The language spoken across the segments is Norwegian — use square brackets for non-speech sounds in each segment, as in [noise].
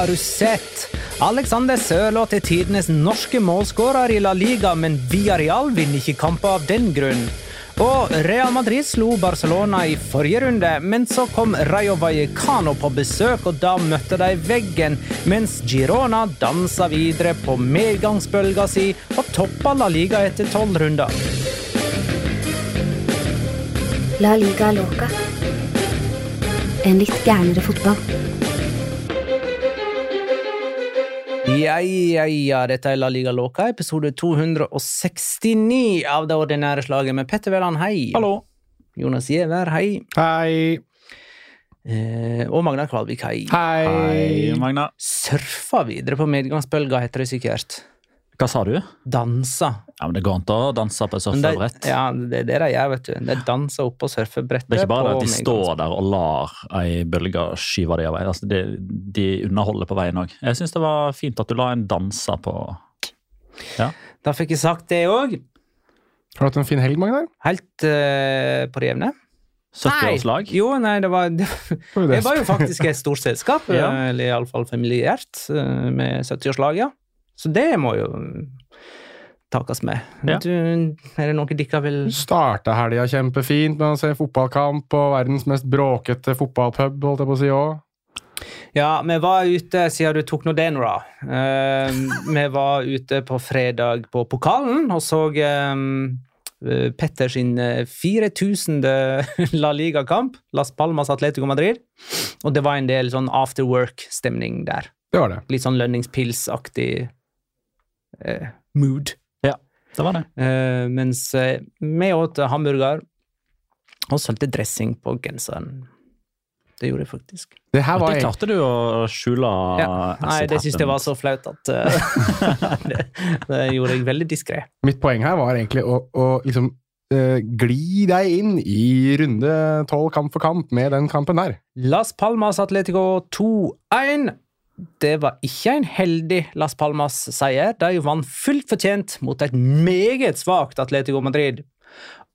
Har du sett? Alexander Sørloth er tidenes norske målskårer i La Liga, men Villarreal vinner ikke kamper av den grunn. Og Real Madrid slo Barcelona i forrige runde, men så kom Rayo Vallecano på besøk, og da møtte de veggen, mens Girona dansa videre på medgangsbølga si og toppa La Liga etter tolv runder. La liga loca. En litt gærnere fotball. Ja, ja, ja, dette er La Liga Loca, episode 269 av det ordinære slaget med Petter Veland, hei. Hallo! Jonas Giæver, hei. Hei. Eh, og Magna Kvalvik, hei. Hei, Magna. Surfa videre på medgangsbølga, heter det sikkert. Hva sa du? Dansa. Ja, men Det går an å danse på et surfebrett. Ja, det er det de gjør, vet du. De danser oppå surfebrettet. Det er ikke bare det at de står der og lar ei bølge skyve dem av vei. Altså, de, de underholder på veien òg. Jeg syns det var fint at du la en danser på Da fikk jeg sagt det òg. Har du hatt en fin helg, Magnar? Helt uh, på det jevne. 70-årslag. Jo, nei, det var det, det var jo faktisk et stort selskap, [laughs] Ja. eller iallfall familiært, eh, med 70-årslag, ja. Så det må jo takes med. Ja. Du, er det noe dere vil Starta helga kjempefint med å se fotballkamp på verdens mest bråkete fotballpub, holdt jeg på å si òg. Ja, vi var ute, siden du tok nå det nå, da. Eh, [laughs] vi var ute på fredag på pokalen og så um, Petter sin eh, 4000. [laughs] La Liga-kamp, Las Palmas Atletico Madrid. Og det var en del sånn after work-stemning der. Det var det. Litt sånn lønningspilsaktig eh, mood. Det var det. Eh, mens eh, vi åt hamburger og sølte dressing på genseren. Det gjorde jeg faktisk. Det her var Det klarte du å skjule. Ja. Nei, det syns jeg var så flaut at eh, [laughs] det, det gjorde jeg veldig diskré. Mitt poeng her var egentlig å, å liksom uh, gli deg inn i runde tolv kamp for kamp med den kampen der. Las Palmas Atletico 2-1. Det var ikke en heldig Las Palmas-seier. De vant fullt fortjent mot et meget svakt Atletico Madrid.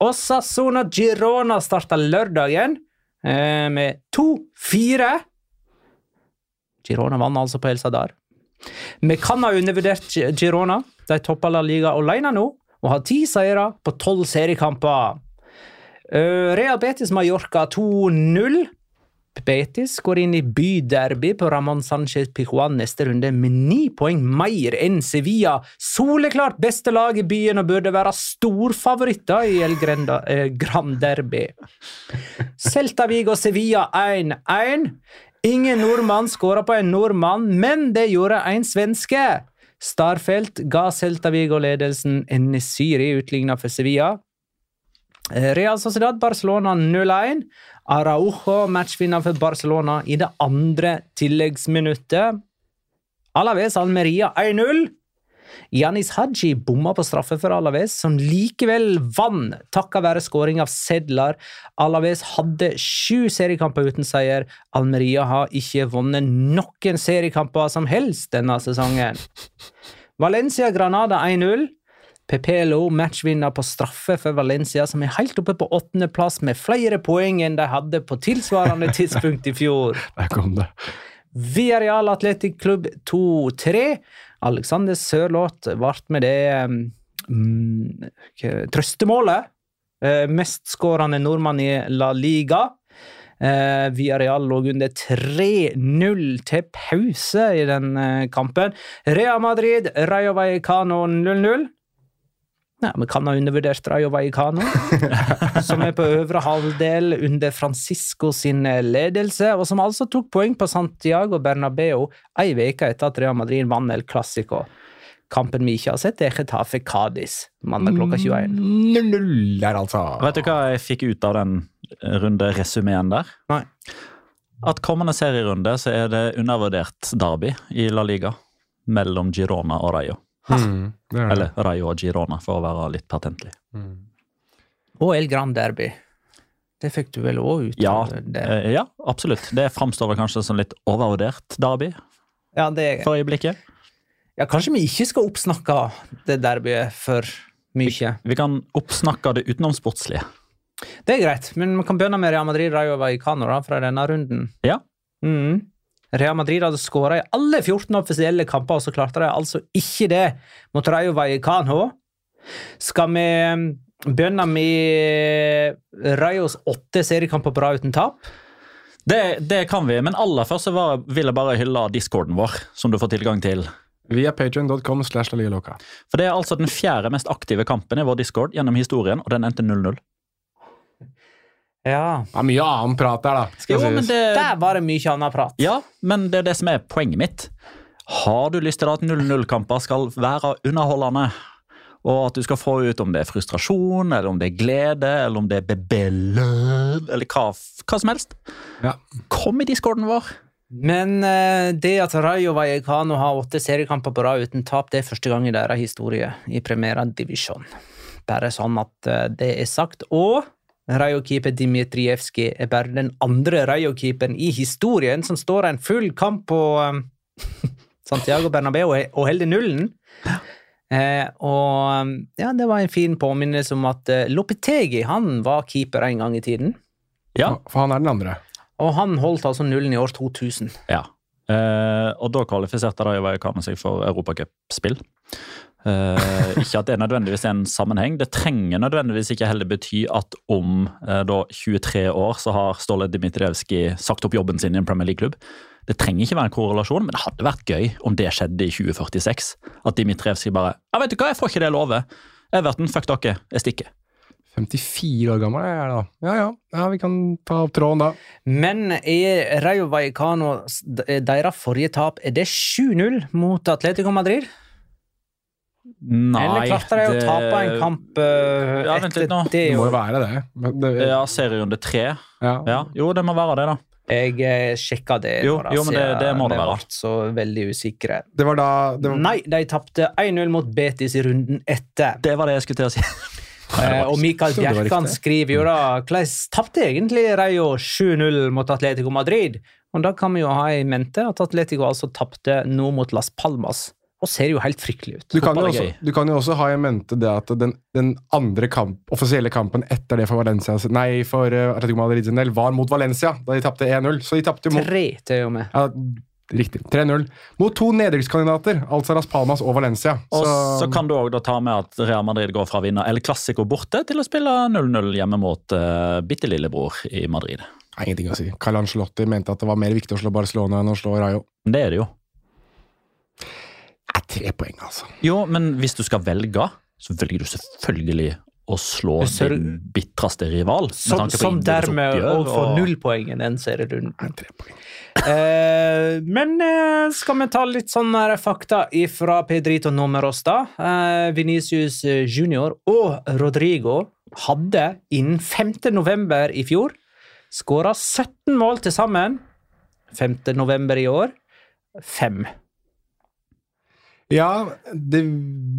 Osasona Girona starta lørdagen eh, med 2-4. Girona vant altså på El Sadar. Vi kan ha undervurdert Girona. De topper La Liga alene nå og har ti seire på tolv seriekamper. Eh, Real Betis Mallorca 2-0. Betis går inn i byderby på Ramón Sánchez Pijuan neste runde med ni poeng mer enn Sevilla. Soleklart beste lag i byen og burde være storfavoritter i El Grenda, eh, Gran Derby. Celta Vigo Sevilla 1-1. Ingen nordmann skåra på en nordmann, men det gjorde en svenske. Starfelt ga Celta Vigo ledelsen. Enesiri utligna for Sevilla. Eh, Real Sociedad Barcelona 0-1. Araujo matchvinner for Barcelona i det andre tilleggsminuttet. Alaves Almeria 1-0. Janis Haji bomma på straffe for Alaves, som likevel vant takket være skåring av Sedlar. Alaves hadde sju seriekamper uten seier. Almeria har ikke vunnet noen seriekamper som helst denne sesongen. Valencia Granada 1-0. Pepelo matchvinner på straffe for Valencia, som er helt oppe på åttendeplass med flere poeng enn de hadde på tilsvarende [laughs] tidspunkt i fjor. Der kom det. Villarreal Athletic Klubb 2-3. Alexander Sørloth ble med det um, trøstemålet. Uh, Mestskårende nordmann i La Liga. Via Villarreal lå under 3-0 til pause i den uh, kampen. Real Madrid, Rayo Vallecano 0-0. Nei, Vi kan ha undervurdert Rayo Vallecano, [laughs] som er på øvre halvdel under Francisco sin ledelse, og som altså tok poeng på Santiago Bernabeu ei uke etter at Real Madrid vant El Clásico. Kampen vi ikke har sett, er Getafe Cádiz mandag klokka 21. 0-0 der, altså. Vet du hva jeg fikk ut av den runde resumeen der? Nei. At kommende serierunde så er det undervurdert derby i La Liga mellom Girona og Rayo. Mm, det det. Eller Rayo og Girona, for å være litt patentlig. Og El Gran Derby. Det fikk du vel òg ut? Ja, eh, ja, absolutt. Det framstår vel kanskje som litt overvurdert derby ja, det for øyeblikket. ja, kanskje vi ikke skal oppsnakke det derbyet for mye. Vi kan oppsnakke det utenomsportslige. Det er greit, men vi kan begynne med Real Madrid Rayo Vallecano da, fra denne runden. Ja. Mhm. Real Madrid hadde skåra i alle 14 offisielle kamper, og så klarte de altså ikke det mot Rayo Vallecano. Skal vi mm, begynne med Rayos åtte seriekamper på rad uten tap? Det, det kan vi, men aller først så var, vil jeg bare hylle discorden vår, som du får tilgang til. Via loca. For det er altså den fjerde mest aktive kampen i vår discord gjennom historien, og den endte 0-0. Ja. Det er mye annen prat der, da. Skal Jo, men det, Der var det mye annet prat. ja, men det er det som er poenget mitt. Har du lyst til at 0-0-kamper skal være underholdende, og at du skal få ut om det er frustrasjon, eller om det er glede, eller om det er bebellød, eller hva, hva som helst, Ja. kom i discorden vår. Men eh, det at Rayo Vallecano har åtte seriekamper på rad uten tap, det er første gang i deres historie i Primera Divisjon. Bare sånn at eh, det er sagt. Og Rayo-keeper er bare den andre Rayo-keeperen i historien som står en full kamp på um, [laughs] Santiago Bernabeu og holder nullen. Eh, og ja, det var en fin påminnelse om at eh, Lopetegi han var keeper en gang i tiden. Ja, For han er den andre. Og han holdt altså nullen i år 2000. Ja. Eh, og da kvalifiserte Rayo Vallecano seg for europacupspill. Eh, ikke at det nødvendigvis er en sammenheng. Det trenger nødvendigvis ikke heller bety at om uh, da 23 år så har Ståle Dmitrijevskij sagt opp jobben sin i en Premier League-klubb. Det trenger ikke være en korrelasjon, men det hadde vært gøy om det skjedde i 2046. At Dmitrijevskij bare Ja, vet du hva, jeg får ikke det lovet. Everton, fuck dere, jeg stikker. 54 år gammel er jeg da. Ja, ja. ja vi kan ta opp tråden da. Men er Rayo Vallecano deres forrige tap, er det 7-0 mot Atletico Madrid? Nei Eller klarte de å tape en kamp uh, Ja, etter nå. det? Det må jo? være det. Men det Ja, serierunde tre. ja. Ja, jo, det må være det, da. Jeg eh, sjekka det. Jo, jo, men det- det må det være. ble så veldig usikre. Det var da det var, Nei, de tapte 1-0 mot Betis i runden etter. Det var det jeg skulle til å si. Eh, og Mikael Bjerkan skriver jo da Hvordan tapte egentlig Rayo 7-0 mot Atletico Madrid? Og da kan vi jo ha i mente at Atletico altså tapte nå mot Las Palmas. Og ser jo helt fryktelig ut. du, kan jo også, du kan jo også ha i mente det at den, den andre kamp, offisielle kampen etter det for Valencia Nei, for eh, Atletico Madrid sin del, var mot Valencia, da de tapte 1-0. Så de tapte mot Tre til og med. ja, Riktig. 3-0. Mot to nedrykkskandidater, altså Las Palmas og Valencia. Og Så, så kan du også ta med at Real Madrid går fra å vinne El Clásico borte til å spille 0-0 hjemme mot uh, bitte lillebror i Madrid. Nei, ingenting å si. Carl Ancelotti mente at det var mer viktig å slå Barcelona enn å slå Rayo. Det er det jo. Det er tre poeng, altså. Jo, men hvis du skal velge, så velger du selvfølgelig å slå Så- din bitreste rival. Som, som dermed òg får og- null poeng i den serierunden. Eh, men eh, skal vi ta litt sånne fakta fra Pedrito Nomerosta. da? Eh, Venicius junior og Rodrigo hadde innen 5. november i fjor skåra 17 mål til sammen. 5. november i år fem. Ja, det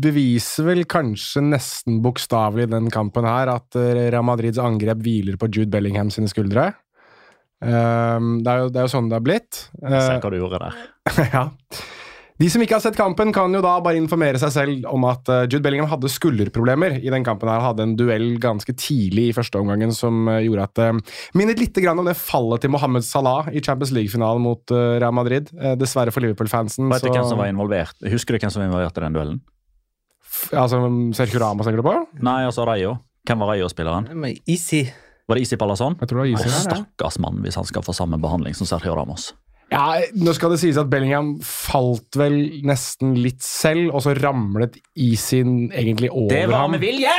beviser vel kanskje nesten bokstavelig den kampen her at eh, Real Madrids angrep hviler på Jude Bellingham sine skuldre. Um, det, er jo, det er jo sånn det har blitt. Eh, Se hva du gjorde der. [laughs] ja. De som ikke har sett kampen, kan jo da bare informere seg selv om at eh, Jude Bellingham hadde skulderproblemer i den kampen. her, Hadde en duell ganske tidlig i første omgangen som eh, gjorde at det minnet litt om det fallet til Mohammed Salah i Champions League-finalen mot eh, Real Madrid. Eh, dessverre for Liverpool-fansen. Vet du så- hvem som var involvert? Husker du hvem som var involvert i den duellen? F- Altså, Sergio Ramos tenker du på? Nei, altså Rayo. Hvem var Rayo-spilleren? Men Easy. Var det Isi Palazón? Jeg tror det var Isi. her. Stakkars mann hvis han skal få samme behandling som Sergio Ramos. Ja, nå skal det sies at Bellingham falt vel nesten litt selv, og så ramlet Isin egentlig over ham. Det var med vilje!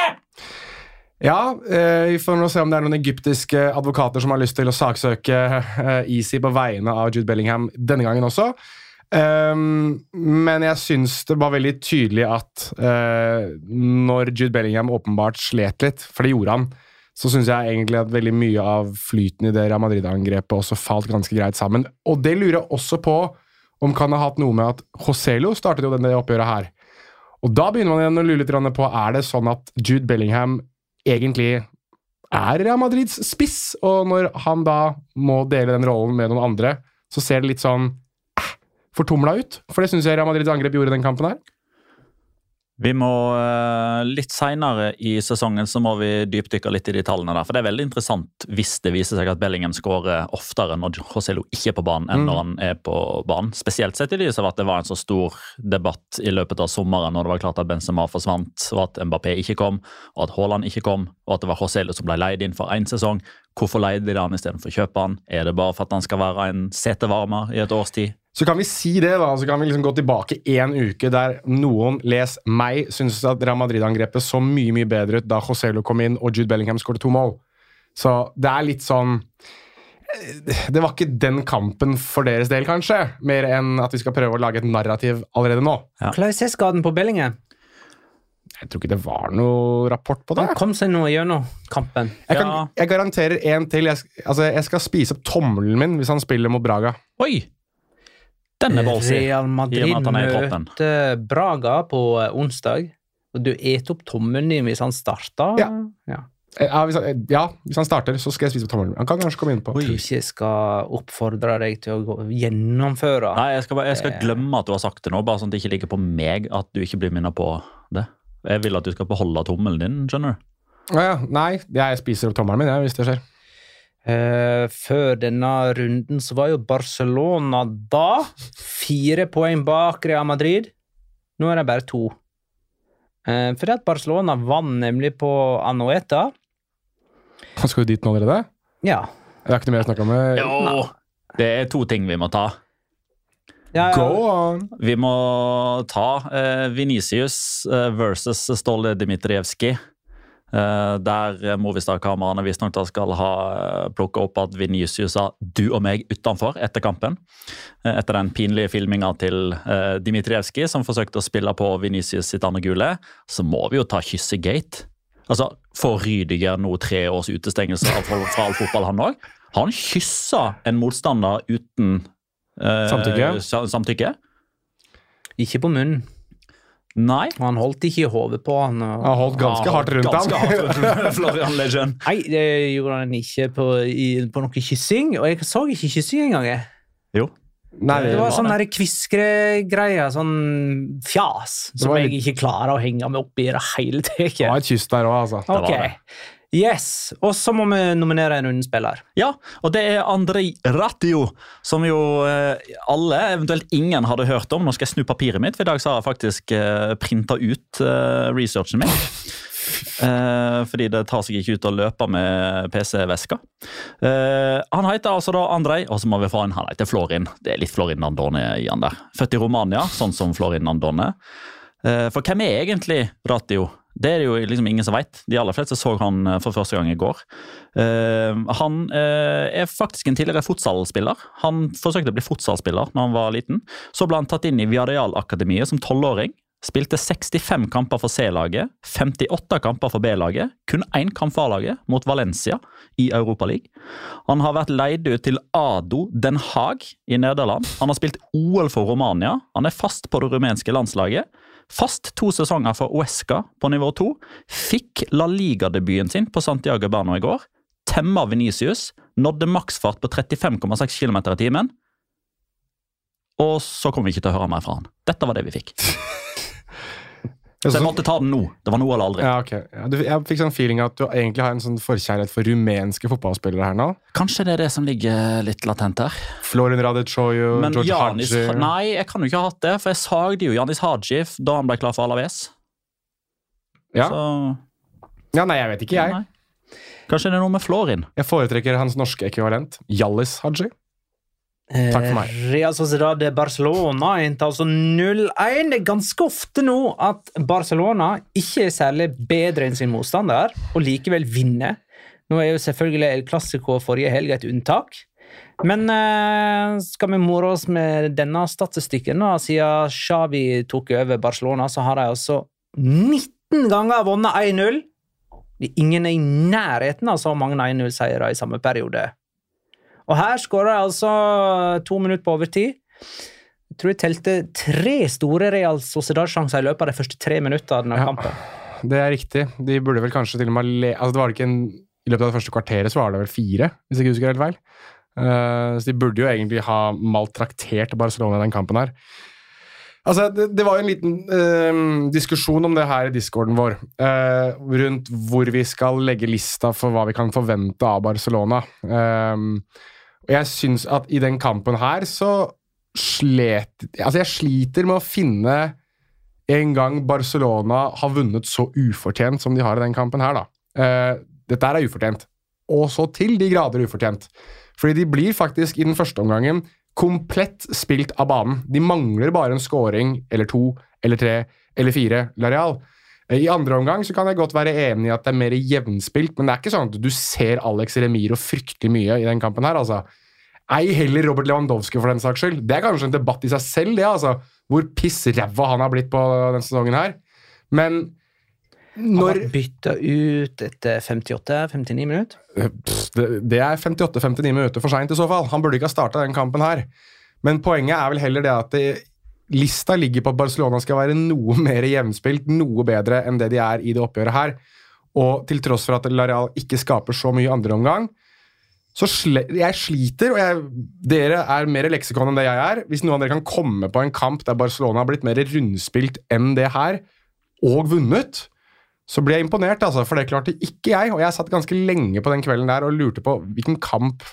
Ja, eh, vi får nå se om det er noen egyptiske advokater som har lyst til å saksøke eh, Easy på vegne av Jude Bellingham denne gangen også. Um, men jeg syns det var veldig tydelig at uh, når Jude Bellingham åpenbart slet litt, for det gjorde han, så syns jeg egentlig at veldig mye av flyten i det Real Madrid-angrepet også falt ganske greit sammen. Og det lurer jeg også på om kan ha hatt noe med at Joselo startet jo denne oppgjøret her. Og da begynner man igjen å lure litt på er det sånn at Jude Bellingham egentlig er Real Madrids spiss, og når han da må dele den rollen med noen andre, så ser det litt sånn eh, fortumla ut. For det syns jeg Real Madrids angrep gjorde i den kampen her. Vi må eh, Litt seinere i sesongen så må vi dypdykke litt i de tallene. der, for Det er veldig interessant hvis det viser seg at Bellingham skårer oftere når Joselo ikke er på banen, enn Mm. når han er på banen. Spesielt sett i lys av at det var en så stor debatt i løpet av sommeren når det var klart at Benzema forsvant, og at Mbappé ikke kom, og at Haaland ikke kom, og at det var Joselo som ble leid inn for én sesong. Hvorfor leide de han istedenfor å kjøpe han? Er det bare for at han skal være en setevarmer i et års tid? Så kan vi si det, da, så kan vi liksom gå tilbake en uke der noen, les meg, syntes at Real Madrid-angrepet så mye mye bedre ut da Joselo kom inn og Jude Bellingham skåret to mål. Så det er litt sånn eh, Det var ikke den kampen for deres del, kanskje, mer enn at vi skal prøve å lage et narrativ allerede nå. Hvordan er skaden på Bellingham? Jeg tror ikke det var noe rapport på det. Han kom seg nå gjennom kampen. Jeg, kan, Ja. jeg garanterer en til. Jeg, altså, jeg skal spise opp tommelen min hvis han spiller mot Braga. Oi! Den er ballsy. Real Madrid er møter Braga på eh, onsdag. Og du et opp tommelen din hvis han starter? Ja. ja. Eh, Ja, hvis han, eh, ja, hvis han starter, så skal jeg spise opp tommelen. Han kan kanskje komme inn på. Jeg tror ikke jeg skal oppfordre deg til å gå, gjennomføre. Nei, jeg skal, bare, jeg skal glemme at du har sagt det nå, bare sånn at det ikke ligger på meg at du ikke blir minnet på det. Jeg vil at du skal beholde tommelen din, skjønner du. Ja, nei, jeg spiser opp tommelen min jeg, hvis det skjer. Eh, før denne runden så var jo Barcelona da fire poeng bak Real Madrid. Nå er det bare to. Eh, fordi at Barcelona vant nemlig på Anoeta. Han skal jo dit nå allerede. Ja. Det er ikke noe mer å snakke om. eh, Jo! Det er to ting vi må ta. ja Go on! Vi må ta eh, Venicius eh, versus Ståle Dmitrievskij. Eh, der Movistar-kameraene visstnok skal ha eh, plukka opp at Venezia sa 'du og meg' utenfor etter kampen. Eh, etter den pinlige filminga til Dmitrievskij, som forsøkte å spille på Venicius sitt andre gule, så må vi jo ta kyssegate. Altså, Får Rydiger nå tre års utestengelse av- fra, fra all fotball, han òg? Han kyssa en motstander uten eh, Samtykke? samtykke? Ikke på munnen. Nei. Og han holdt ikke i hodet på han. og- Han holdt ganske hardt rundt Ganske hardt rundt [laughs] Florian Legend. Nei, det gjorde han ikke på, i, på noe kyssing. Og jeg så ikke kyssing engang. Jo. Nei, Det var var sånn kviskregreier, sånn fjas, som jeg ikke klarer å henge meg opp i det hele Det var et kyss der òg, altså. var det. Yes. Og så må vi nominere en rundespiller. Ja, og det er Andrej Ratio, som jo eh, alle, eventuelt ingen, hadde hørt om. Nå skal jeg snu papiret mitt, for i dag så har jeg faktisk eh, printa ut eh, researchen min. Fordi det tar seg ikke ut å løpe med PC-veska. Han heter altså da Andrej, og så må vi få en han heter Florin. Det er litt Florin Nandone i han der. Født i Romania, sånn som Florin Nandone. For hvem er egentlig Ratio? Det er det jo liksom ingen som veit. De aller fleste så han eh, for første gang i går. Uh, han uh, er faktisk en tidligere fotballspiller. Han forsøkte å bli fotballspiller når han var liten. Så ble han tatt inn i Viareal-akademiet som tolvåring. Spilte 65 kamper for C-laget, 58 kamper for B-laget, kun én kamp for A-laget, mot Valencia i Europaligaen. Han har vært leid ut til ADO Den Haag i Nederland. Han har spilt OL for Romania. Han er fast på det rumenske landslaget. Fast to sesonger for Uesca på nivå to. Fikk La Liga-debuten sin på Santiago Berno i går. Temma Venicius. Nådde maksfart på 35,6 km i timen. Og så kommer vi ikke til å høre mer fra han. Dette var det vi fikk. [laughs] Så jeg måtte ta den nå. Det var nå eller aldri. Ja, okay. Ja, du, jeg fikk sånn feeling at du egentlig har en sånn forkjærlighet for rumenske fotballspillere her nå. Kanskje det er det som ligger litt latent her. Florin Radichoyo, Men George Janis Hadji Nei, jeg kan jo ikke ha hatt det, for jeg sagde jo Janis Haji da han ble klar for Alaves. Ja. Så ja, nei, jeg vet ikke, jeg. Nei. Kanskje det er noe med Florin. Jeg foretrekker hans norske ekvivalent. Hjallis Haji. Takk for meg. Eh, Real Sociedad Barcelona endte altså 0-1. Det er ganske ofte nå at Barcelona ikke er særlig bedre enn sin motstander, og likevel vinner. Nå er jo selvfølgelig El Clásico forrige helg et unntak. Men eh, skal vi more oss med denne statistikken? da? Siden Xavi tok over Barcelona, så har de altså 19 ganger vunnet 1-0. Ingen er i nærheten av så mange 1-0-seiere i samme periode. Og her skåra jeg altså to minutter på overtid. Jeg tror jeg telte tre store Real Sociedad-sjanser i løpet av de første tre minuttene av Ja. kampen. Det er riktig. De burde vel kanskje til og med le... Altså, det var ikke en... I løpet av det første kvarteret så var det vel fire, hvis jeg ikke husker helt feil. Uh, så de burde jo egentlig ha maltraktert Barcelona i den kampen her. Altså, det, det var jo en liten uh, diskusjon om det her i discorden vår, uh, rundt hvor vi skal legge lista for hva vi kan forvente av Barcelona. Eh, og jeg syns at i den kampen her så slet Altså, jeg sliter med å finne en gang Barcelona har vunnet så ufortjent som de har i den kampen her, da. Eh, dette her er ufortjent. Og så til de grader ufortjent. Fordi de blir faktisk i den første omgangen komplett spilt av banen. De mangler bare en scoring eller to eller tre eller fire Lareal. I andre omgang så kan jeg godt være enig i at det er mer jevnspilt, men det er ikke sånn at du ser Alex Remiro fryktelig mye i den kampen her, altså. Ei heller Robert Lewandowski, for den saks skyld. Det er kanskje en debatt i seg selv, det, altså. Hvor pissræva han har blitt på denne sesongen her. Men Han har bytta ut etter 58-59 minutter. Pff, det, det er 58-59 minutter for seint i så fall. Han burde ikke ha starta den kampen her. Men poenget er vel heller det at det, lista ligger på at Barcelona skal være noe [laughs] mer jevnspilt, noe bedre enn det de er i det oppgjøret her. Og til tross for at Lareal ikke skaper så mye andre omgang, så sle, jeg sliter, og jeg, dere er mer leksikon enn det jeg er. Hvis noen av dere kan komme på en kamp der Barcelona har blitt mer rundspilt enn det her, og vunnet, så blir jeg imponert, altså, for det klarte ikke jeg. Og jeg satt ganske lenge på den kvelden der og lurte på hvilken kamp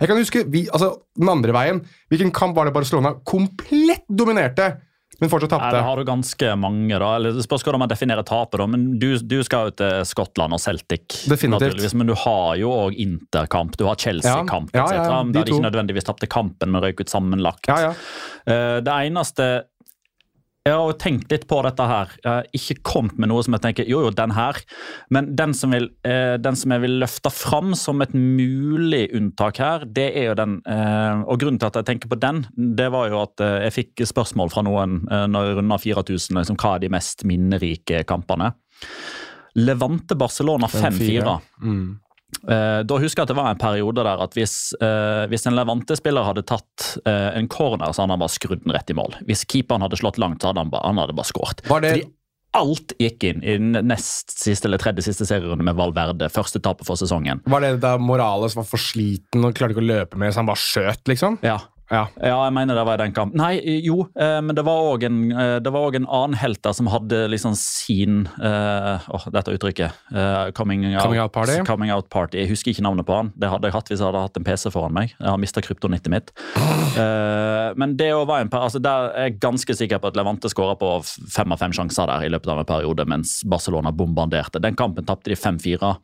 Jeg kan huske vi, altså, den andre veien. Hvilken kamp var det Barcelona komplett dominerte, men fortsatt tapte. Det har du ganske mange, da. Eller det spørs hvordan man definerer tapet, da. Men du, du skal jo til Skottland og Celtic, Definitivt. Men du har jo òg Interkamp, du har Chelsea-kamp, Ja, ja, ja, ja, de Der de ikke nødvendigvis tapte kampen, men røyk ut sammenlagt. Ja, ja. Eh, Det eneste Jeg har jo tenkt litt på dette her. Jeg har ikke kommet med noe som jeg tenker jo, jo, den her. Men den som, vil, eh, den som jeg vil løfte fram som et mulig unntak her, det er jo den eh, Og grunnen til at jeg tenker på den, det var jo at eh, jeg fikk spørsmål fra noen når jeg runda 4000, liksom, hva er de mest minnerike kampene. Levante Barcelona 5-4. Mm. Eh, da husker jeg at det var en periode der at hvis, eh, hvis en Levante-spiller hadde tatt eh, en corner, så hadde han bare skrudd den rett i mål. Hvis keeperen hadde slått langt, så hadde han bare, han hadde bare skåret. Var det- alt gikk inn i den nest siste eller tredje siste serierunde med Valverde. Første tapet for sesongen. Var det da Morales var for sliten og klarte ikke å løpe mer, så han bare skjøt, liksom? Ja. Ja. Ja, jeg mener det var i den kampen. Nei, jo, eh, men det var òg en, eh, en annen helt der som hadde liksom sin eh, Åh, dette uttrykket. eh, coming, out, Coming out party? Coming out party. Jeg husker ikke navnet på han. Det hadde jeg hatt hvis jeg hadde hatt en PC foran meg. Jeg har mista kryptonittet mitt. Eh, men det være en altså der er jeg ganske sikker på at Levante skåra på fem av fem sjanser der i løpet av en periode, mens Barcelona bombarderte. Den kampen tapte de 5-4.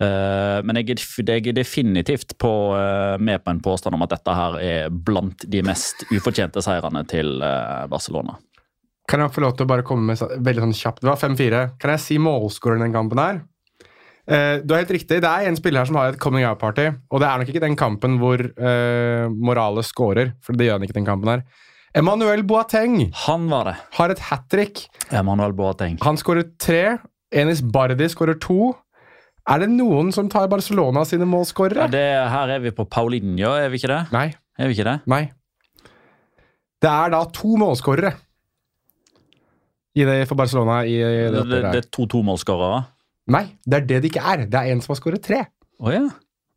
Eh, men jeg er, definitivt på, eh, med på en påstand om at dette her er blant de mest ufortjente seirene til eh, Barcelona. Kan jeg få lov til å bare komme med veldig sånn kjapt? Det var 5-4. Kan jeg si målskåreren den kampen her? Uh, du har helt riktig. Det er en spiller her som har et coming out-party. Og det er nok ikke den kampen hvor uh, Morales scorer, for det gjør han ikke den kampen her. Emmanuel Boateng Han var det. har et hat trick. Emanuel Boateng. Han skårer tre. Enis Bardi skårer to. Er det noen som tar Barcelona sine målskårere? Ja, her er vi på Paulinho, er vi ikke det? Nei. Er vi ikke det? Nei. Det er da to målskårere for Barcelona. i, i det, Det, det er to tomålsskårere? Nei, det er det det ikke er. Det er en som har skåret tre. Oh, ja.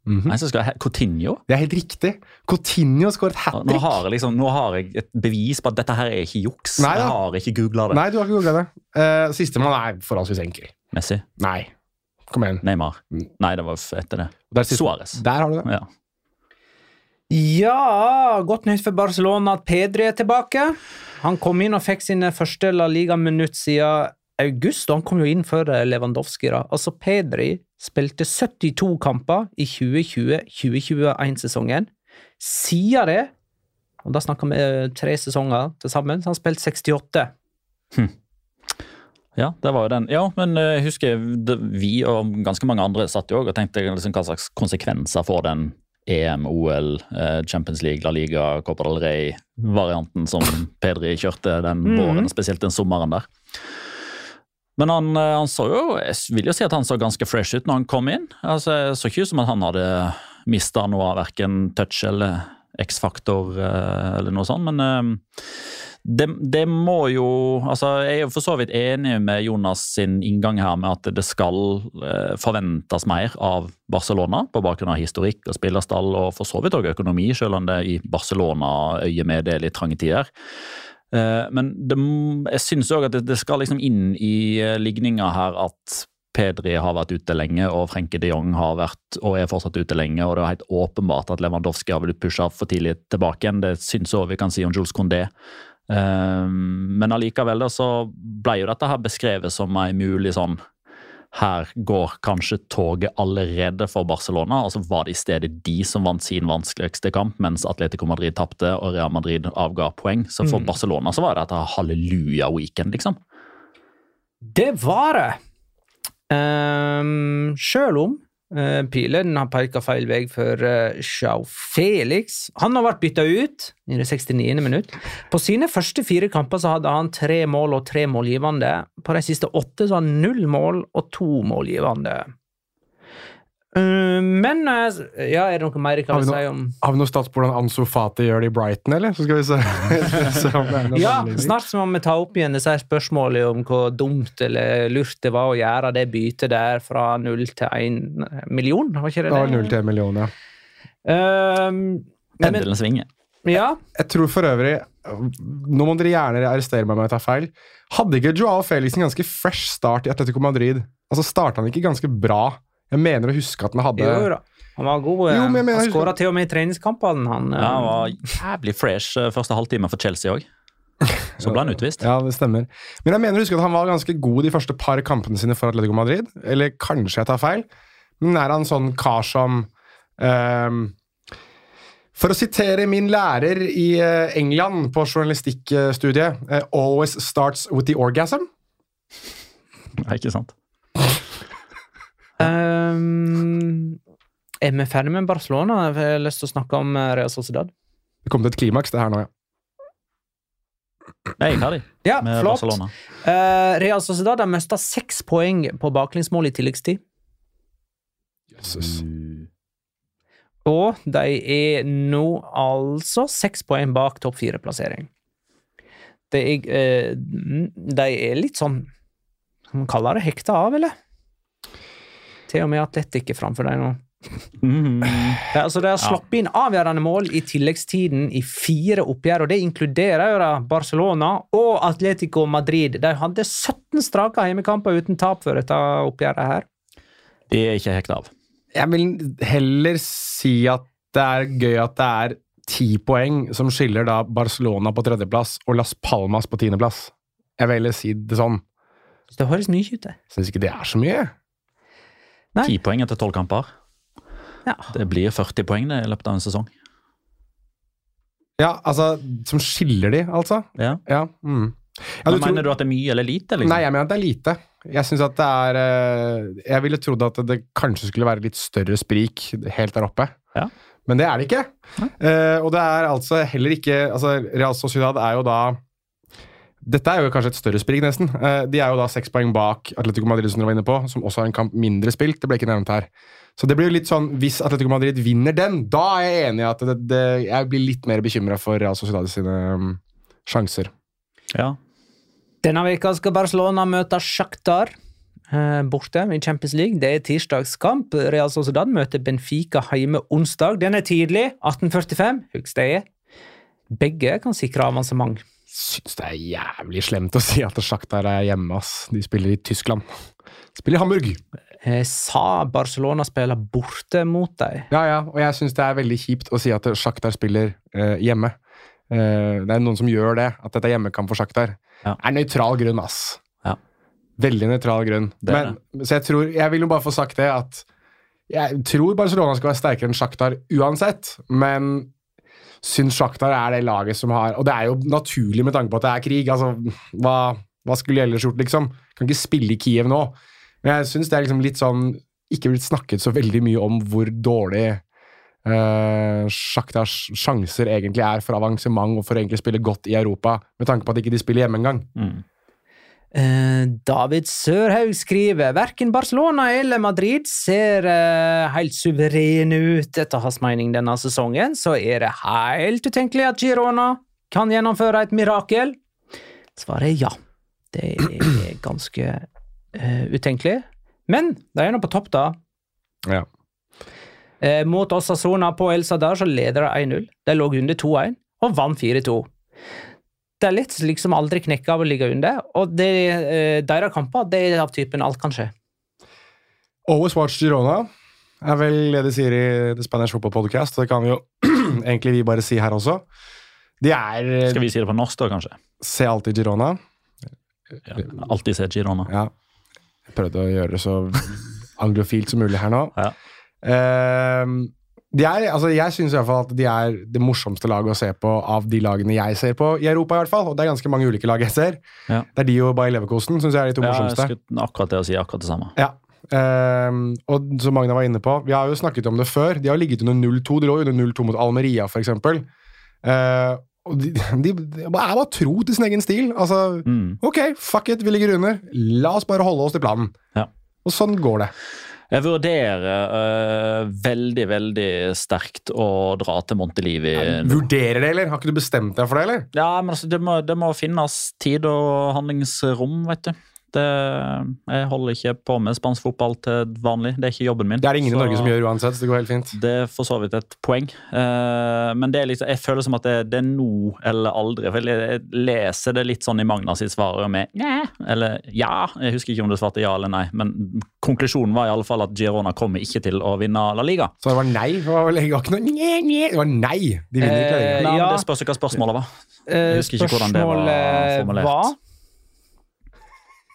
Mhm. Nei, så skal jeg, Coutinho? Det er helt riktig. Coutinho skåret hat Nå trick. har, jeg liksom, nå har jeg et bevis på at dette her er ikke juks. Nei jeg har ikke googla det. Nei, du har ikke googla det. Uh, Sistemann er forholdsvis enkel. Messi? Nei. Kom igjen. Neymar? Mm. Nei, det var etter det. Der, siste- Suárez. Der har du det. Ja. Ja, godt nytt for Barcelona at Pedri er tilbake. Han kom inn og fikk sine første La Liga-minutt siden august, og han kom jo inn før Lewandowski. da. Altså, Pedri spilte 72 kamper i 2020-2021-sesongen. Siden det, og da snakker vi eh, tre sesonger til sammen, så han spilte 68. Ja, det var jo den. Ja, men eh, jeg husker vi og ganske mange andre satt jo og tenkte liksom, hva slags konsekvenser får den EM, OL, eh, Champions League, La Liga, Copa del Rey-varianten som [laughs] Pedri kjørte den Mhm. våren, spesielt den sommeren der. Men han, eh, han så jo Jeg vil jo si at han så ganske fresh ut når han kom inn. Altså, jeg så ikke ut som at han hadde mista noe av verken touch eller X-faktor eller noe sånt, men det, det må jo altså Jeg er jo for så vidt enig med Jonas sin inngang her med at det skal eh, forventes mer av Barcelona på bakgrunn av historikk og spillerstall og for så vidt også økonomi, selv om det i Barcelona-øyemed er litt trange tider. Eh, men det, jeg syns òg at det, skal liksom inn i eh, ligninga her at Pedri har vært ute lenge, og Frenke de Jong har vært og er fortsatt ute lenge. og Det er helt åpenbart at Lewandowski har blitt pusha for tidlig tilbake igjen. Det syns òg vi kan si om Jules Condé. Um, men allikevel da, så ble jo dette her beskrevet som ei mulig sånn Her går kanskje toget allerede for Barcelona. og så var det i stedet de som vant sin vanskeligste kamp, mens Atletico Madrid tapte og Real Madrid avga poeng. Så for Mm. Barcelona så var det dette halleluja-weekend, liksom. Det var det! Um, Sjøl om uh, pilen har peka feil vei for Sjau Felix. Han har vært bytta ut i det 69. minutt. På sine første fire kamper så hadde han tre mål og tre målgivende. På de siste åtte så har han null mål og to målgivende. Uh, men uh, Ja, er det noe mer jeg kan Har vi si om Har vi noe stats på hvordan Ansu Fati gjør det i Brighton, eller? Så skal vi se, [laughs] se om det er noe Ja, snart så må vi ta opp igjen disse spørsmålene om hvor dumt eller lurt det var å gjøre det byttet der fra null til én million, var ikke det Det det? null til én million, ja. Um, Pendelen svinger. ja, Jeg tror for øvrig Nå må dere gjerne arrestere meg om jeg tar feil. Hadde ikke Joao Felix en ganske fresh start i Atletico Madrid? Altså Starta han ikke ganske bra? Jeg mener å huske at han hadde jo da. Han var god. Jo, men jeg mener- han skåra til og med i treningskampene. Han, Ja, han var jævlig fresh eh, første halvtime for Chelsea òg. Så ble han utvist. [laughs] Ja, det stemmer. Men jeg mener å huske at han var ganske god de første par kampene sine for Atletico Madrid. Eller kanskje jeg tar feil. Men er han sånn kar som um, For å sitere min lærer i eh, England på journalistikkstudiet eh, Always starts with the orgasm. Nei, ikke sant? [laughs] um, er vi ferdig med Barcelona? Jeg har lyst til å snakke om uh, Real Sociedad. Det kom til et klimaks, det her nå, ja. Jeg er ferdig [clears throat] Ja, med flott. Barcelona. Uh, Real Sociedad har mista seks poeng på baklengsmål i tilleggstid. Jesus. Og de er nå altså seks poeng bak topp fire-plassering. De, eh, de er litt sånn Kan man kalle det hekta av, eller? Til og med Atletic er framfor deg nå. Det altså de har sluppet inn avgjørende mål i tilleggstiden i fire oppgjør, og det inkluderer jo da Barcelona og Atletico Madrid. De hadde 17 strake hjemmekamper uten tap før dette oppgjøret her. De er ikke hekta av. Jeg vil heller si at det er gøy at det er ti poeng som skiller da Barcelona på tredjeplass og Las Palmas på tiendeplass. Jeg vil heller si det sånn. Det høres mye ut, det. Syns ikke det er så mye. Ti poeng etter tolv kamper. Ja. Det blir 40 poeng det i løpet av en sesong. Ja, altså Som skiller de, altså? Ja. Ja. Mm. ja Men mener tror- du at det er mye eller lite? Liksom? Nei, jeg mener at det er lite. Jeg synes at det er eh, Jeg ville trodd at det kanskje skulle være litt større sprik helt der oppe. Ja. Men det er det ikke. Eh, og det er altså heller ikke altså Real Sociedad er jo da Dette er jo kanskje et større sprik, nesten. Eh, de er jo da seks poeng bak Atletico Madrid, som dere var inne på, som også har en kamp mindre spilt. Det ble ikke nevnt her. Så det blir jo litt sånn, hvis Atletico Madrid vinner den, da er jeg enig i at det, det, jeg blir litt mer bekymra for Real Sociedad sine um, sjanser. Ja. Denne veka skal Barcelona møte Shakhtar eh, borte i Champions League. Det er tirsdagskamp. Real Sociedad møter Benfica hjemme onsdag. Den er tidlig, 18.45. Husk det. Begge kan sikre avansement. Syns det er jævlig slemt å si at Shakhtar er hjemme. ass. De spiller i Tyskland. Spiller i Hamburg. Jeg sa Barcelona spiller borte mot dem. Ja, ja, og jeg syns det er veldig kjipt å si at Shakhtar spiller eh, hjemme. Eh, det er noen som gjør det, at dette er hjemmekamp for Shakhtar. Ja. Er nøytral grunn, ass. Ja. Veldig nøytral grunn. Men, så jeg tror Jeg vil jo bare få sagt det at jeg tror Barcelona skal være sterkere enn Shakhtar uansett, men syns Shakhtar er det laget som har Og det er jo naturlig med tanke på at det er krig. Altså, hva, hva skulle ellers gjort, liksom? Kan ikke spille i Kiev nå. Men jeg syns det er liksom litt sånn Ikke blitt snakket så veldig mye om hvor dårlig uh, Sjaktars sjanser egentlig er for avansement og for å egentlig spille godt i Europa, med tanke på at ikke de spiller hjemme engang. Mm. Eh, David Sørhaug skriver verken Barcelona eller Madrid ser eh, helt suverene ut etter hans mening denne sesongen, så er det helt utenkelig at Girona kan gjennomføre et mirakel. Svaret er ja. Det er [clears throat] ganske eh, utenkelig. Men de er nå på topp, da. Ja. Eh, mot Osasona på El Sadar så leder de 1-0. De lå under 2-1 og vant 4-2. Det litt liksom aldri knekke av å ligge under, og det, eh, deres kamper det er av typen alt kan skje. Always watch Girona er vel det de sier i The Spanish Football Podcast. Det kan vi jo [clears throat] egentlig vi bare si her også. De er Skal vi si det på norsk, da, kanskje? Se alltid Girona. Ja. Alltid se Girona. Ja. Jeg prøvde å gjøre det så anglofilt som mulig her nå. Ja. Ehm, de er, altså jeg syns at de er det morsomste laget å se på av de lagene jeg ser på i Europa. i hvert fall, Og det er ganske mange ulike lag jeg ser. Ja. Det er de og Bayer Leverkosten syns jeg er de to Ja, jeg morsomste. skulle akkurat det å si akkurat det samme. Ja. Um, og som Magna var inne på, vi har jo snakket om det før. De har ligget under 0-2. De lå under 0-2 mot Almeria, f.eks. Uh, og de, de, de er bare tro til sin egen stil. Altså, Mm. ok, fuck it, vi ligger under. La oss bare holde oss til planen. Ja. Og sånn går det. Jeg vurderer uh, veldig, veldig sterkt å dra til Montelivi. Vurderer det, eller? Har ikke du bestemt deg for det, eller? Ja, men altså, det må, det må finnes tid og handlingsrom, vet du. Det, jeg holder ikke på med spansk fotball til vanlig. Det er ikke jobben min. Det er det ingen i Norge som gjør uansett, så det går helt fint. Det er for så vidt et poeng. Uh, men det er liksom, jeg føler som at det, det er nå eller aldri. For jeg, jeg leser det litt sånn i Magna sitt svar med Næ, eller ja. Jeg husker ikke om det svarte ja eller nei, men konklusjonen var i alle fall at Girona kommer ikke til å vinne La Liga. Så det var nei? Det var, vel- ikke noe nye, nye. Det var nei! De vinner ikke La Liga. Nei, ja. Det spørs hva spørsmålet var. Eh, Jeg husker ikke hvordan det var formulert. var-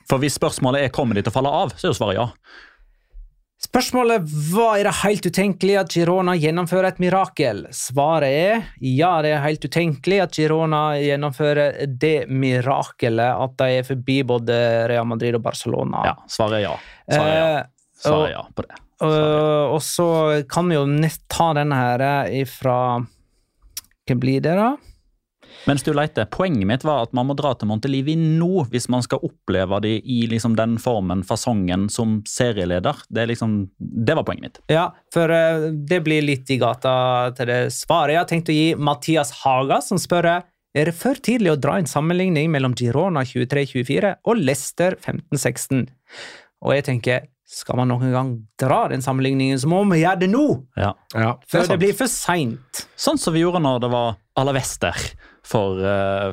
For hvis spørsmålet er kommer de til å falle av, så er jo svaret ja. Spørsmålet var er det helt utenkelig at Girona gjennomfører et mirakel. Svaret er ja, det er helt utenkelig at Girona gjennomfører det mirakelet at de er forbi både Real Madrid og Barcelona. Ja, Svaret er ja. Svaret er ja, Eh, svaret er ja på det. og, og så kan vi jo nett ta denne her ifra Hva blir det, da? Mens du leter, Poenget mitt var at man må dra til Montelivi nå hvis man skal oppleve det i liksom den formen, fasongen, som serieleder. Det, er liksom, det var poenget mitt. Ja, for eh, det blir litt i gata til det svaret. Jeg har tenkt å gi Mathias Haga, som spør er det for tidlig å dra en sammenligning mellom Girona 23-24 og Leicester 15-16. Og jeg tenker Skal man noen gang dra den sammenligningen, så må vi gjøre det nå! Ja. Ja, Før sant. det blir for seint. Sånn som vi gjorde når det var Alavester for eh,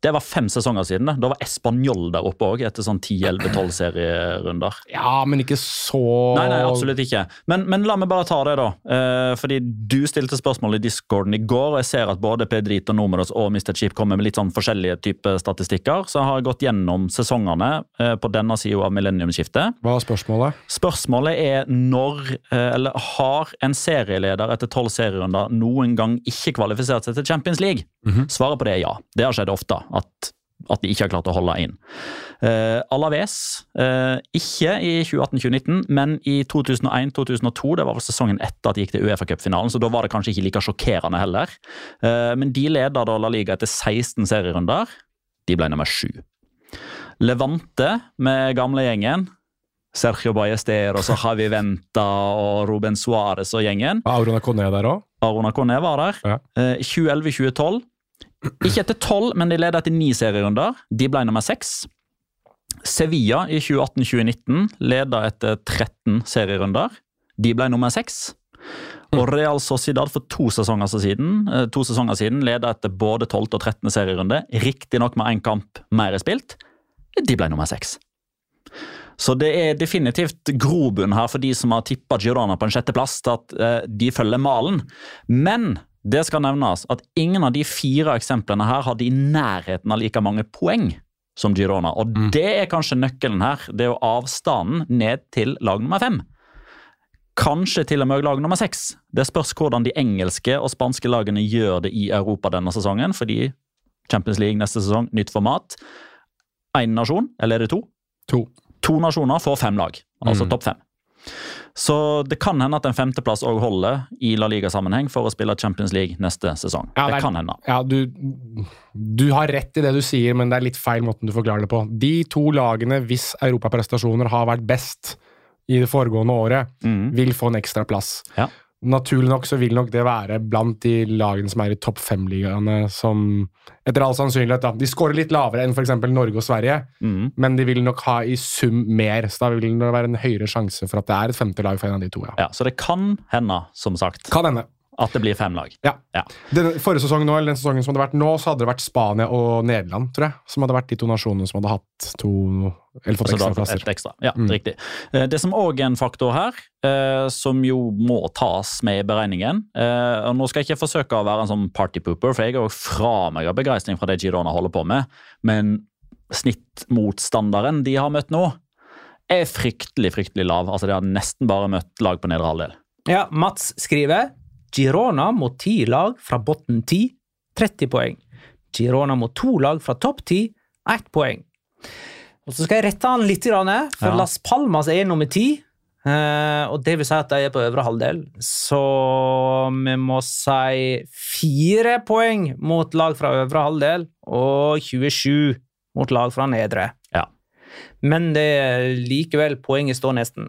Det var fem sesonger siden. da Da var Español der oppe òg, etter sånn 10-11-12 serierunder. Ja, men ikke så Nei, nei, absolutt ikke. Men, men la meg bare ta det, da. Eh, fordi du stilte spørsmål i discorden i går, og jeg ser at både Pedrito Numeros og Mr. Chip kommer med litt sånn forskjellige typer statistikker. Så jeg har gått gjennom sesongene eh, på denne sida av millenniumsskiftet. Hva er spørsmålet? Spørsmålet er når, eh, eller har en serieleder etter tolv serierunder noen gang ikke kvalifisert seg til Champions League? Svaret på det er ja. Det har skjedd ofte. At, at de ikke har klart å holde inn. Uh, Alaves, uh, ikke i 2018-2019, men i 2001-2002. Det var vel sesongen etter at de gikk til Uefa-cupfinalen, så da var det kanskje ikke like sjokkerende heller. Uh, men de leda da La Liga etter 16 serierunder. De ble nummer sju. Levante med gamlegjengen. Sergio Ballester og så Javi Venta og Ruben Suárez og gjengen. Var Aurona Kone der òg? Arona Coné var der. Ja. Eh, 2011-2012. Ikke etter tolv, men de leder etter ni serierunder. De ble nummer seks. Sevilla i 2018-2019 leda etter 13 serierunder. De ble nummer seks. Og Real Sociedad for to sesonger siden, eh, to sesonger siden leda etter både 12. og 13. serierunde, riktignok med én kamp mer spilt. De ble nummer seks. Så det er definitivt grobunn her for de som har tippa Girona på en sjetteplass, til at eh, de følger malen. Men det skal nevnes at ingen av de fire eksemplene her hadde i nærheten av like mange poeng som Girona. Og det er kanskje nøkkelen her. Det er jo avstanden ned til lag nummer fem. Kanskje til og med lag nummer seks. Det spørs hvordan de engelske og spanske lagene gjør det i Europa denne sesongen, fordi Champions League neste sesong, nytt format. Én nasjon, eller er det to? To. To nasjoner får fem lag, altså Mm. topp fem. Så det kan hende at en femteplass òg holder i La Liga-sammenheng for å spille Champions League neste sesong. Ja, det, det kan hende. Ja, du, du har rett i det du sier, men det er litt feil måten du forklarer det på. De to lagene, hvis europaprestasjoner har vært best i det foregående året, Mm. vil få en ekstra plass. Ja. Naturlig nok så vil nok det være blant de lagene som er i topp fem-ligaene, som etter all sannsynlighet da, De skårer litt lavere enn f.eks. Norge og Sverige, Mm. men de vil nok ha i sum mer, så da vil det være en høyere sjanse for at det er et femte lag for en av de to. ja. Ja, så det kan hende, som sagt, Kan hende. At det blir fem lag. Ja. Ja. Den forrige sesongen nå, eller den sesongen som hadde vært nå, så hadde det vært Spania og Nederland, tror jeg, som hadde vært de to nasjonene som hadde hatt to Eller fått ekstra plasser. et ekstra. Ja, Mm. riktig. Eh, Det som òg er en faktor her, eh, som jo må tas med i beregningen eh, og Nå skal jeg ikke forsøke å være en sånn partypooper, for jeg er jo fra meg av begeistring fra det Girona holder på med, men snittmotstanderen de har møtt nå, er fryktelig, fryktelig lav. Altså, De har nesten bare møtt lag på nedre halvdel. Ja, Mats skriver Girona mot ti lag fra bunn 10, 30 poeng. Girona mot to lag fra topp 10, 1 poeng. Og Så skal jeg rette han litt, for Ja. Las Palmas er nummer 10. eh, og det vil si at de er på øvre halvdel. Så vi må si fire poeng mot lag fra øvre halvdel, og 27 mot lag fra nedre. Ja. Men det er likevel poenget står nesten.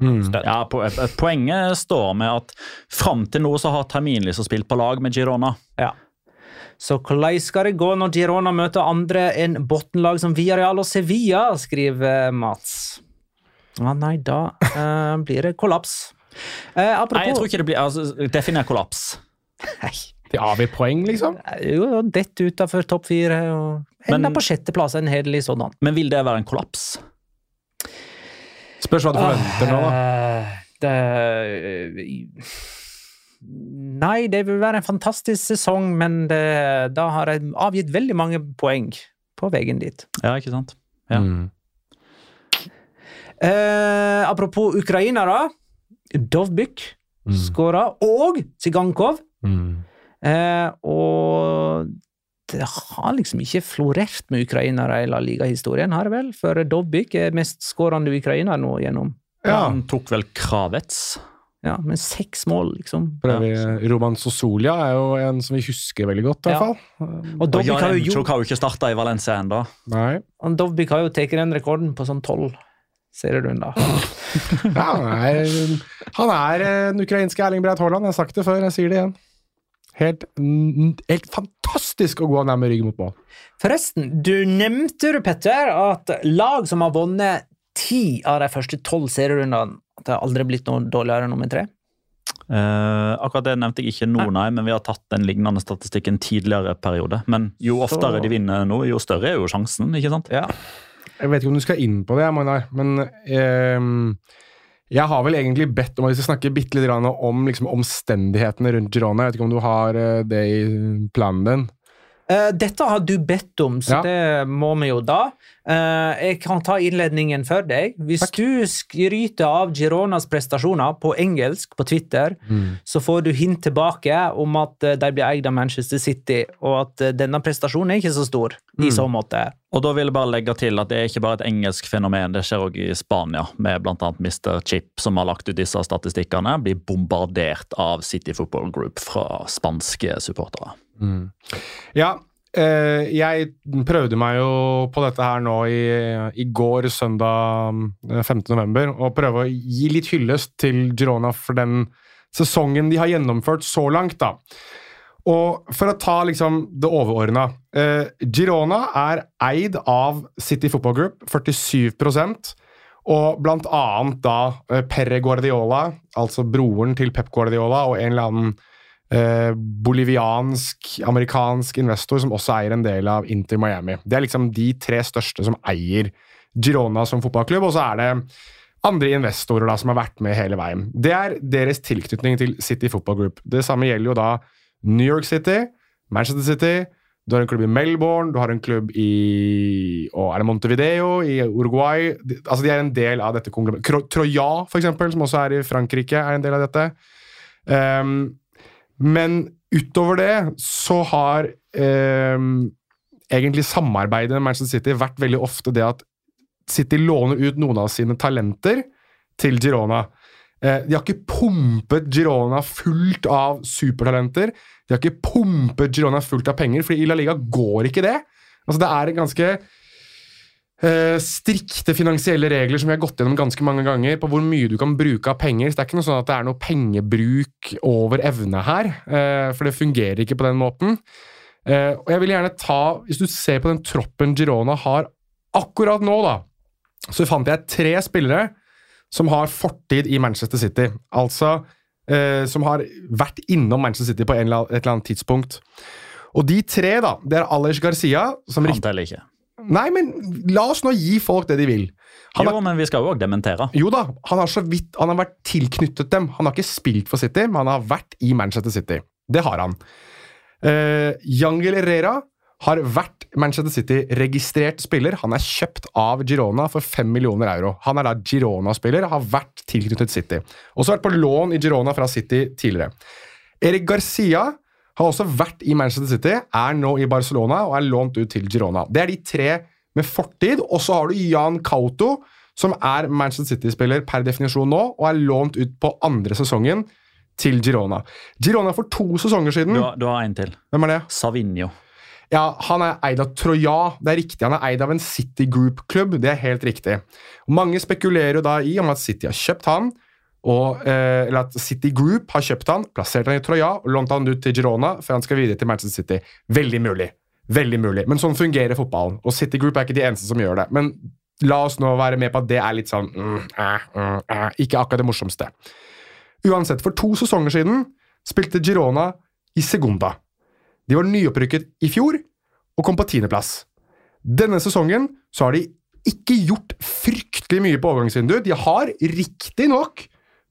Mm. Ja, po eh, Poenget står med at fram til nå så har Terminlyset spilt på lag med Girona. Ja. Så hvordan skal det gå når Girona møter andre enn bunnlag som Villarreal og Sevilla, skriver Mats. Ja, nei, da eh, blir det kollaps. Eh, Nei, jeg tror ikke det blir altså, Definer kollaps. Nei, De avgir poeng, liksom. Jo, dette utafor topp fire og enda Men- på sjetteplass, en hederlig sådan. Men vil det være en kollaps? Spørs hva du forventer nå, da. Eh, det Nei, det vil være en fantastisk sesong, men det, da har jeg avgitt veldig mange poeng på veien dit. Ja, ikke sant? Ja. Mm. Eh, apropos ukrainere. Dovbyk Mm. skåra, og Sigankov. Mm. Eh, og det har liksom ikke florert med ukrainere i La Liga-historien, har det vel? For Dobbik er mestskårende ukrainer nå gjennom. Ja. Han tok vel Kravets. Ja, med seks mål, liksom. For Roman Sosolia er jo en som vi husker veldig godt, i Ja. hvert fall. Og Dovbyk har jo, gjort- har jo ikke starta i Valencia ennå. Dovbyk har jo tatt den rekorden på sånn tolv serierunder. Ja, han er, han er eh, den ukrainske Erling Breit Haaland. Jeg har sagt det før, jeg sier det igjen. Helt, helt fantastisk å gå ned med ryggen mot mål. Forresten, du nevnte du, Petter, at lag som har vunnet ti av de første tolv serierundene at det har aldri blitt noe dårligere enn nummer tre? Eh, akkurat det nevnte jeg ikke nå, nei, men vi har tatt den lignende statistikken tidligere periode. Men jo oftere Så- de vinner nå, jo større er jo sjansen, ikke sant? Ja. Jeg vet ikke om du skal inn på det, Magnar, men ehm, jeg har vel egentlig bedt om at vi skal snakke bitte litt om liksom, omstendighetene rundt Girona. Jeg vet ikke om du har eh, det i planen din? Eh, dette har du bedt om, så Ja. det må vi jo da. Eh, jeg kan ta innledningen for deg. Hvis Takk. du skryter av Gironas prestasjoner på engelsk på Twitter, så får du hint tilbake om at eh, de blir eid av Manchester City, og at eh, denne prestasjonen er ikke så stor i så måte. Og da vil jeg bare legge til at det er ikke bare et engelsk fenomen, det skjer også i Spania, med bl.a. Mr. Chip, som har lagt ut disse statistikkene, blir bombardert av City Football Group fra spanske supportere. Ja, eh, jeg prøvde meg jo på dette her nå i, i går, søndag 15. november, og prøve å gi litt hyllest til Girona for den sesongen de har gjennomført så langt, da. Og for å ta liksom det overordna eh, Girona er eid av City Football Group, 47 og blant annet da eh, Perre Guardiola, altså broren til Pep Guardiola, og en eller annen eh, boliviansk-amerikansk investor som også eier en del av Inter Miami. Det er liksom de tre største som eier Girona som fotballklubb, og så er det andre investorer da som har vært med hele veien. Det er deres tilknytning til City Football Group. Det samme gjelder jo da New York City, Manchester City, du har en klubb i Melbourne, du har en klubb i og er det Montevideo i Uruguay. De, altså de er en del av dette konglomeratet. Troya, for eksempel, som også er i Frankrike, er en del av dette. Ehm, men utover det så har eh, egentlig samarbeidet med Manchester City vært veldig ofte det at City låner ut noen av sine talenter til Girona. Eh, de har ikke pumpet Girona fullt av supertalenter. De har ikke pumpet Girona fullt av penger, for i La Liga går ikke det. Altså, det er en ganske strikte finansielle regler som vi har gått gjennom ganske mange ganger, på hvor mye du kan bruke av penger. Så det er ikke noe sånn at det er noe pengebruk over evne her, eh, for det fungerer ikke på den måten. Eh, og jeg vil gjerne ta, Hvis du ser på den troppen Girona har akkurat nå, da, så fant jeg tre spillere som har fortid i Manchester City. Altså eh, som har vært innom Manchester City på eller et eller annet tidspunkt. Og de tre, da, det er Alej Garcia som Han riktig... teller ikke. Nei, men la oss nå gi folk det de vil. Han Jo, har, men vi skal jo òg dementere. jo da, han har så vidt Han har vært tilknyttet dem. Han har ikke spilt for City, men han har vært i Manchester City. Det har han. Uh, Yangel Herrera har vært Manchester City-registrert spiller. Han er kjøpt av Girona for 5 millioner euro. Han er da Girona-spiller, har vært tilknyttet City. Også vært på lån i Girona fra City tidligere. Erik Garcia har også vært i Manchester City, er nå i Barcelona og er lånt ut til Girona. Det er de tre med fortid. Og så har du Jan Kauto, som er Manchester City-spiller per definisjon nå, og er lånt ut på andre sesongen til Girona. Girona for to sesonger siden Du har, du har en til. Hvem er det? Savinho. Ja, Han er eid av Troya. Det er riktig. Han er eid av en City Group-klubb. Det er helt riktig. Mange spekulerer jo da i om at City har kjøpt han, og, eh, eller at City Group har kjøpt han, plassert han i Troya og lånt han ut til Girona før han skal videre til Manchester City. Veldig mulig. Veldig mulig. Men sånn fungerer fotballen. Og City Group er ikke de eneste som gjør det. Men la oss nå være med på at det er litt sånn mm, eh, mm, eh, Ikke akkurat det morsomste. Uansett, for to sesonger siden spilte Girona i Segunda. De var nyopprykket i fjor og kom på tiendeplass. Denne sesongen så har de ikke gjort fryktelig mye på overgangsvinduet. De har riktignok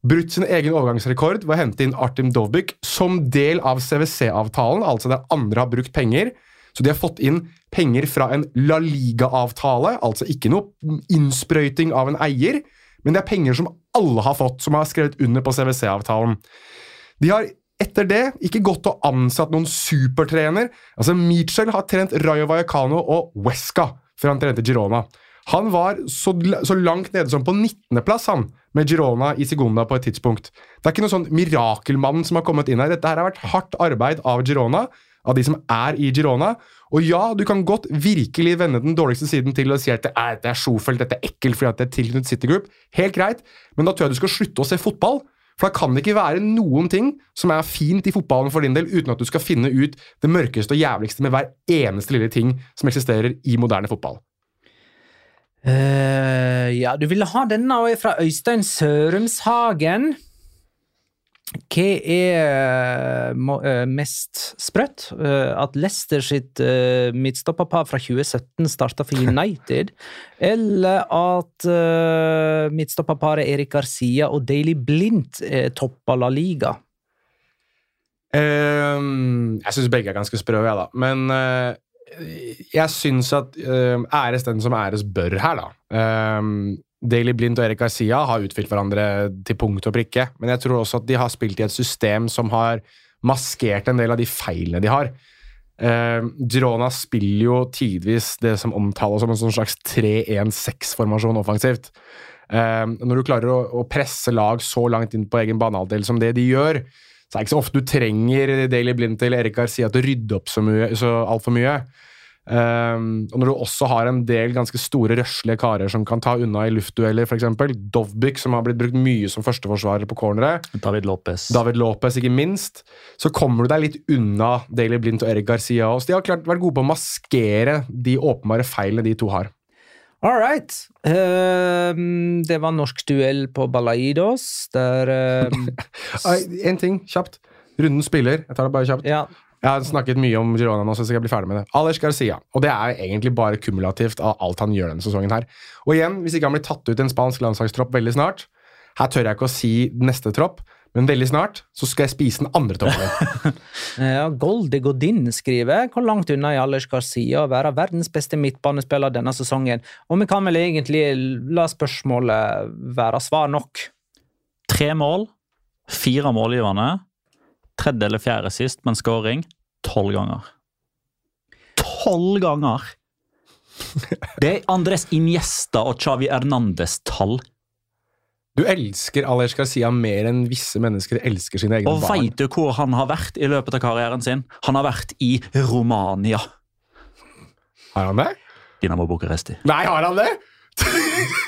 brutt sin egen overgangsrekord ved å hente inn Artem Dovbyk som del av CWC-avtalen, altså der andre har brukt penger. Så de har fått inn penger fra en La Liga-avtale, altså ikke noe innsprøyting av en eier, men det er penger som alle har fått, som har skrevet under på CWC-avtalen. De har etter det ikke gått og ansatt noen supertrener. Altså, Mitchell har trent Rayo Vallecano og Wesca før han trente Girona. Han var så, så langt nede som på 19.-plass han, med Girona i Segunda på et tidspunkt. Det er ikke noen sånn mirakelmann som har kommet inn her. Dette her har vært hardt arbeid av Girona, av de som er i Girona. Og ja, du kan godt virkelig vende den dårligste siden til å si at det er, det er Schofeld, dette er ekkelt fordi at det er tilknyttet City Group. Helt greit, men da tror jeg du skal slutte å se fotball. For da kan det ikke være noen ting som er fint i fotballen for din del, uten at du skal finne ut det mørkeste og jævligste med hver eneste lille ting som eksisterer i moderne fotball. Eh, ja, du ville ha denne òg, fra Øystein Sørumshagen. Hva er eh, eh, mest sprøtt? At Leicester sitt uh, midtstopperpar fra 2017 starta for [laughs] United, eller at uh, midtstopperparet Erik Garcia og Daily Blindt uh, toppa La Liga? Ehm, jeg syns begge er ganske sprø, jeg, da. Men jeg syns at uh, æres den som æres bør her, da. Um, Daily Blind og Erik Garcia har utfylt hverandre til punkt og prikke, men jeg tror også at de har spilt i et system som har maskert en del av de feilene de har. Uh, Girona spiller jo tidvis det som omtales som en sånn slags 3-1-6-formasjon offensivt. Uh, når du klarer å, å presse lag så langt inn på egen banehalvdel som det de gjør, så er det ikke så ofte du trenger Daily Blind eller Erik Garcia til å rydde opp så, mye- så altfor mye. Um, og når du også har en del ganske store, røslige karer som kan ta unna i luftdueller, f.eks. Dovbyk, som har blitt brukt mye som førsteforsvarer på corneret. David Lopez. David Lopez, ikke minst. Så kommer du deg litt unna Daily Blind og Erik Garcia. også. de har klart vært gode på å maskere de åpenbare feilene de to har. All right. Ehm, det var norsk duell på Balaidos, der ehm, [laughs] En ting, kjapt. Runden spiller. Jeg tar det bare kjapt. Ja, Jeg har snakket mye om Girona nå, så jeg skal bli ferdig med det. Alers Garcia. Og det er egentlig bare kumulativt av alt han gjør denne sesongen her. Og igjen, hvis ikke han blir tatt ut i en spansk landslagstropp veldig snart Her tør jeg ikke å si neste tropp, men veldig snart så skal jeg spise den andre troppen. [laughs] Ja, Goldi Godin skriver hvor langt unna i Alers Garcia å være verdens beste midtbanespiller denne sesongen, og vi kan vel egentlig la spørsmålet være svar nok. Tre mål, fire målgivende, tredje eller fjerde sist, men scoring tolv ganger. Tolv ganger! Det er Andres Iniesta og Chavi Hernandez tall. Du elsker Alers Garcia mer enn visse mennesker elsker sine egne Og barn. veit du hvor han har vært i løpet av karrieren sin? Han har vært i Romania. Har han det? Dinamo Bucuresti. Nei, har han det?! [laughs]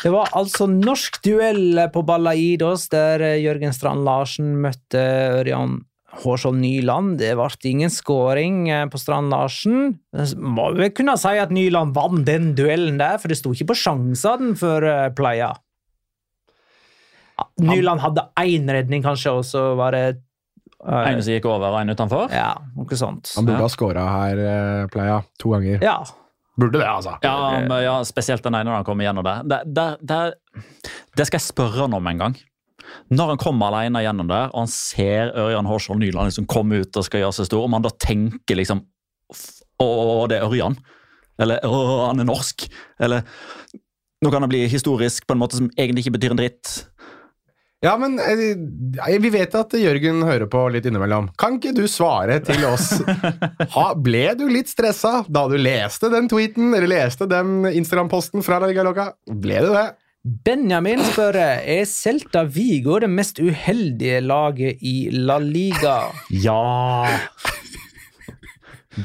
Det var altså norsk duell på Balaidos, der eh, Jørgen Strand Larsen møtte Ørjan Hårskjold Nyland. Det ble ingen scoring eh, på Strand Larsen. Må vi kunne si at Nyland vant den duellen der, for det sto ikke på sjansene for eh, Playa. Nyland hadde én redning, kanskje, og så var det eh, En som gikk over, og en utenfor. Ja, noe sånt. Han burde Ja. ha skåra her, eh, Playa, to ganger. Ja. Burde det, altså. Ja, men, ja, spesielt den ene når han kommer gjennom det. Det, det, det, det skal jeg spørre han om en gang. Når han kommer alene gjennom der, og han ser Ørjan Horsvold Nyland liksom komme ut og skal gjøre seg stor, om han da tenker liksom Å, det er Ørjan. Eller å, han er norsk. Eller Nå kan det bli historisk på en måte som egentlig ikke betyr en dritt. Ja, men eh, vi vet at Jørgen hører på litt innimellom. Kan ikke du svare til oss? [laughs] Ha, ble du litt stressa da du leste den tweeten, eller leste den Instagram-posten fra La Liga Loca? Ble du det? Benjamin spør er Celta Vigo det mest uheldige laget i La Liga. [laughs] Ja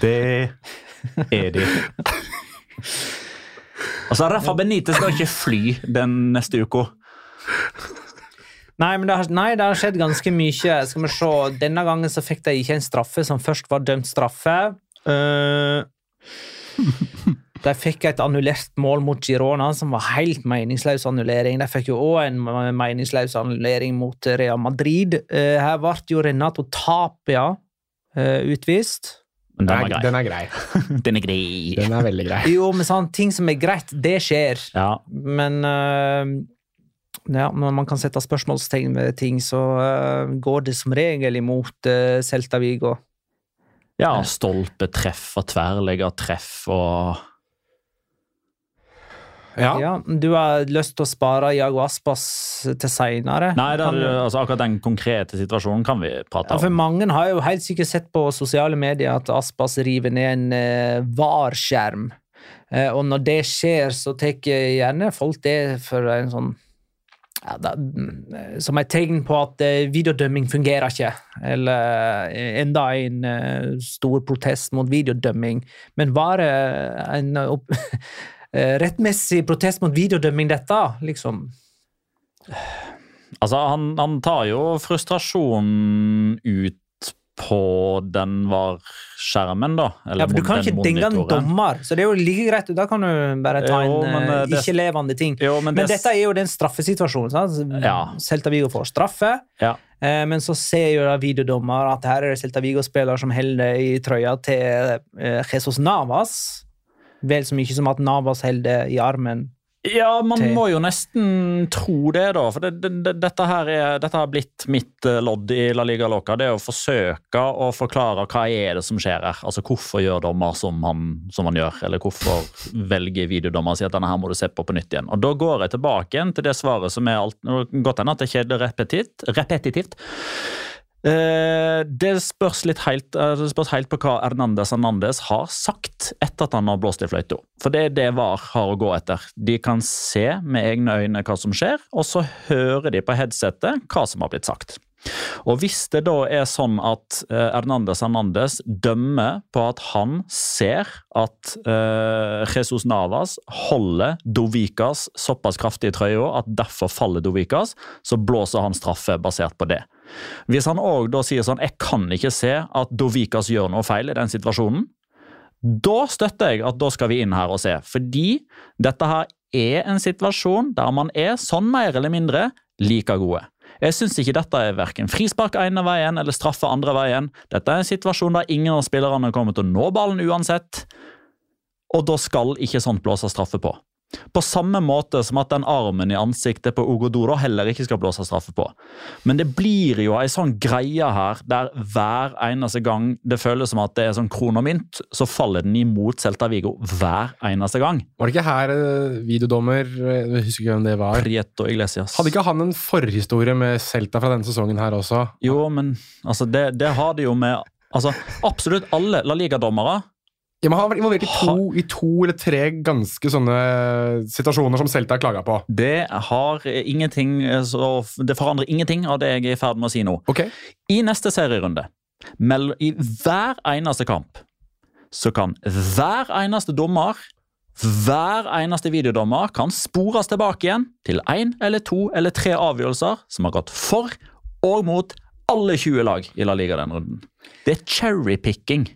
Det er de. Altså, Rafa Benitez skal ikke fly den neste uka. Nei, men det har, nei, det har skjedd ganske mye. Skal vi se. Denne gangen så fikk de ikke en straffe som først var dømt straffe. Uh, de fikk et annullert mål mot Girona, som var helt meningsløs annullering. De fikk jo òg en meningsløs annullering mot Real Madrid. Uh, her ble jo Renato Tapia uh, utvist. Men den er. Den er grei. [laughs] Den er grei. Den er veldig grei. Jo, men sånn, ting som er greit, det skjer. Ja, Men eh, ja, når man kan sette spørsmålstegn ved ting, så uh, går det som regel imot uh, Celta Vigo. ja stolpetreff og tverrleggertreff og Ja. Ja, du har lyst til å spare Iago Aspas til seinere? Nei, det er, altså, akkurat den konkrete situasjonen kan vi prate Ja, for om. mange har jo helt sikkert sett på sosiale medier at Aspas river ned en uh, VAR-skjerm. Uh, og når det skjer, så tar gjerne folk det for en sånn ja, da, mm, Som et tegn på at eh, videodømming fungerer ikke. Eller eh, enda en uh, stor protest mot videodømming. Men var det en uh, [laughs] rettmessig protest mot videodømming, dette? Liksom. Altså, han, han tar jo frustrasjonen ut på den var skjermen, da. Ja, for Du kan ikke dinge en dommer, så det er jo like greit. Da kan du bare ta Jo, men, eh, eh, ikke-levende ting. Jo, men, Men det, dette er jo den straffesituasjonen. sant? Ja. Celta Vigo får straffe, Ja. eh, men så ser jo da videodommer at her er det Celta Vigo-spiller som holder i trøya til eh, Jesus Navas. Vel så mye som at Navas holder i armen. Ja, man til- må jo nesten tro det, da. For det, det, det, dette, her er, dette har blitt mitt eh, lodd i La Liga Loca. Det er å forsøke å forklare hva er det som skjer her. Altså Hvorfor gjør dommer som han, som han gjør? Eller hvorfor velger videodommer å si at denne her må du se på på nytt igjen? Og Da går jeg tilbake igjen til det svaret som er alt, Godt hende at det er kjedelig repetitivt. repetitivt. Eh, det spørs helt, eh, det spørs helt på hva Hernandez Hernandez har sagt etter at han har blåst i fløyta. For det er det VAR har å gå etter. De kan se med egne øyne hva som skjer, og så hører de på headsetet hva som har blitt sagt. Og Hvis det da er sånn at eh, Hernandez Hernandez dømmer på at han ser at Jesus Navas holder Dovikas såpass kraftig i trøya at derfor faller Dovikas, så blåser han straffe basert på det. Hvis han òg da sier sånn 'jeg kan ikke se at Dovikas gjør noe feil i den situasjonen', da støtter jeg at da skal vi inn her og se. Fordi dette her er en situasjon der man er sånn mer eller mindre like gode. Jeg syns ikke dette er verken frispark ene veien eller straffe andre veien. Dette er en situasjon der ingen av spillerne kommer til å nå ballen uansett. Og da skal ikke sånt blåse straffe på. På samme måte som at den armen i ansiktet på Ogodoro heller ikke skal blåse straffe på. Men det blir jo ei sånn greie her der hver eneste gang det føles som at det er sånn kron og mynt, så faller den imot Celta Vigo hver eneste gang. Var det ikke her eh, videodommer eh, Jeg husker ikke hvem det var. Prieto Iglesias. Hadde ikke han en forhistorie med Celta fra denne sesongen her også? Jo, men altså, det, det har de jo med altså, absolutt alle La Liga-dommere. Ja, men Han har vært involvert i to, i to eller tre ganske sånne situasjoner som Celta har klaga på. Det har ingenting så Det forandrer ingenting av det jeg er i ferd med å si nå. Okay. I neste serierunde, i hver eneste kamp, så kan hver eneste dommer, hver eneste videodommer, kan spores tilbake igjen til én eller to eller tre avgjørelser som har gått for og mot alle 20 lag i La Liga denne runden. Det er cherrypicking.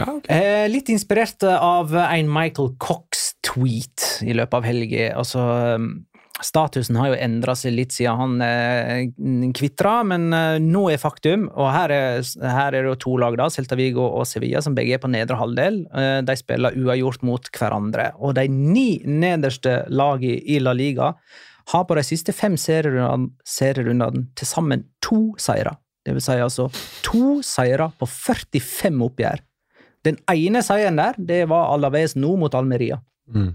Ja, okay. Eh, litt inspirert av en Michael Cox-tweet i løpet av helga. Altså, um, statusen har jo endra seg litt siden han eh, kvitra, men eh, nå er faktum, og her er, her er det to lag, da, Celta Vigo og Sevilla, som begge er på nedre halvdel. Eh, de spiller uavgjort mot hverandre. Og de ni nederste lagene i La Liga har på de siste fem serierundene serierundene til sammen to seire. Det vil si altså to seire på 45 oppgjør. Den ene seieren der, det var Alaves nå mot Almeria. Mm.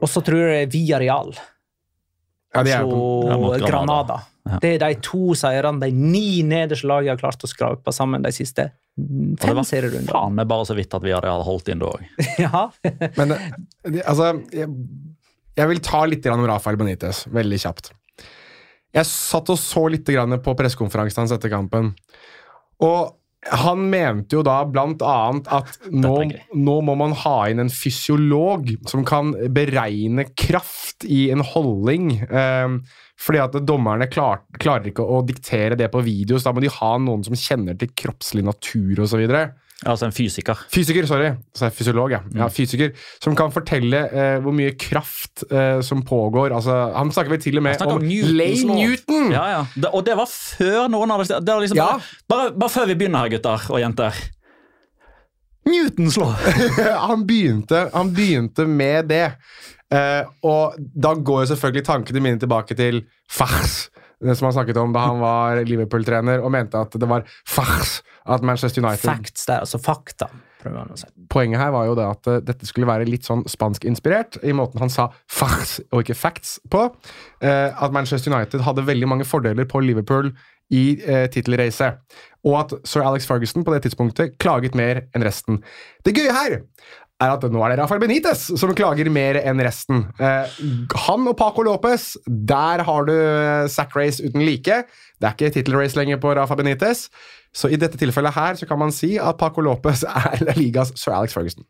Og så tror jeg det er Villarreal Ja, de er på, Ja, Granada. Granada. Ja. Det er de to seirene de ni nederste lagene har klart å skrape sammen de siste fem var faen meg bare så vidt at vi Real holdt inn da òg. [laughs] Ja. Men det, altså jeg, jeg vil ta litt om Rafael Benitez, veldig kjapt. Jeg satt og så litt på pressekonferansen hans etter kampen. Og han mente jo da blant annet at [laughs] nå, nå må man ha inn en fysiolog som kan beregne kraft i en holdning. Eh, fordi at dommerne klar, klarer ikke å diktere det på video, så da må de ha noen som kjenner til kroppslig natur osv. Altså en fysiker. Fysiker, sorry. Så er jeg fysiolog, ja. ja fysiker, Som kan fortelle eh, hvor mye kraft eh, som pågår. Altså, han snakker vel til og med om om Newtons Lay lov. Newton! Ja, ja. Det, og det var før noen hadde det var liksom Ja. bare, bare, bare før vi begynner her, gutter og jenter. Newtons [laughs] lov! han, begynte, han begynte med det. Eh, og da går jo selvfølgelig tankene mine tilbake til fars, som han snakket om da han var Liverpool-trener, og mente at det var fars at Manchester United Facts der, altså fakta, si. Poenget her var jo det at eh, dette skulle være litt sånn spanskinspirert, i måten han sa fars og ikke facts på. Eh, at Manchester United hadde veldig mange fordeler på Liverpool i eh, tittelracet. Og at sir Alex Ferguson på det tidspunktet klaget mer enn resten. Det gøye her er at nå er det Rafael Benitez som klager mer enn resten. Eh, han og Paco Lopez, der har du eh, sack race uten like. Det er ikke tittelrace lenger på Rafa Benitez. Så i dette tilfellet her så kan man si at Paco Lopez [laughs] er Ligas sir Alex Ferguson.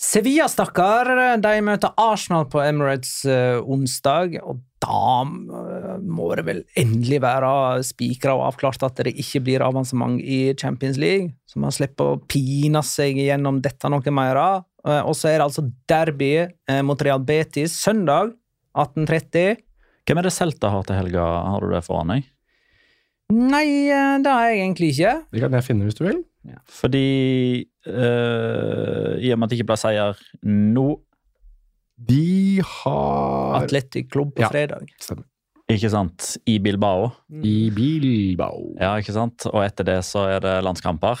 Sevilla, stakkar, de møter Arsenal på Emirates eh, onsdag, og da eh, må det vel endelig være spikra og avklart at det ikke blir avansement i Champions League, så man slipper å pine seg gjennom dette noe mer. Eh, Og så er det altså derby mot Real Betis søndag 18.30. Hvem er det Celta har til helga? Har du det foran deg? Nei, det har jeg egentlig ikke. Det kan jeg finne hvis du vil. Fordi eh, I og med at det ikke ble seier nå, De har Atletic Klubb på Ja. fredag. Stemmer. ikke sant, i Bilbao I Bilbao. Ja, ikke sant? Og etter det så er det landskamper.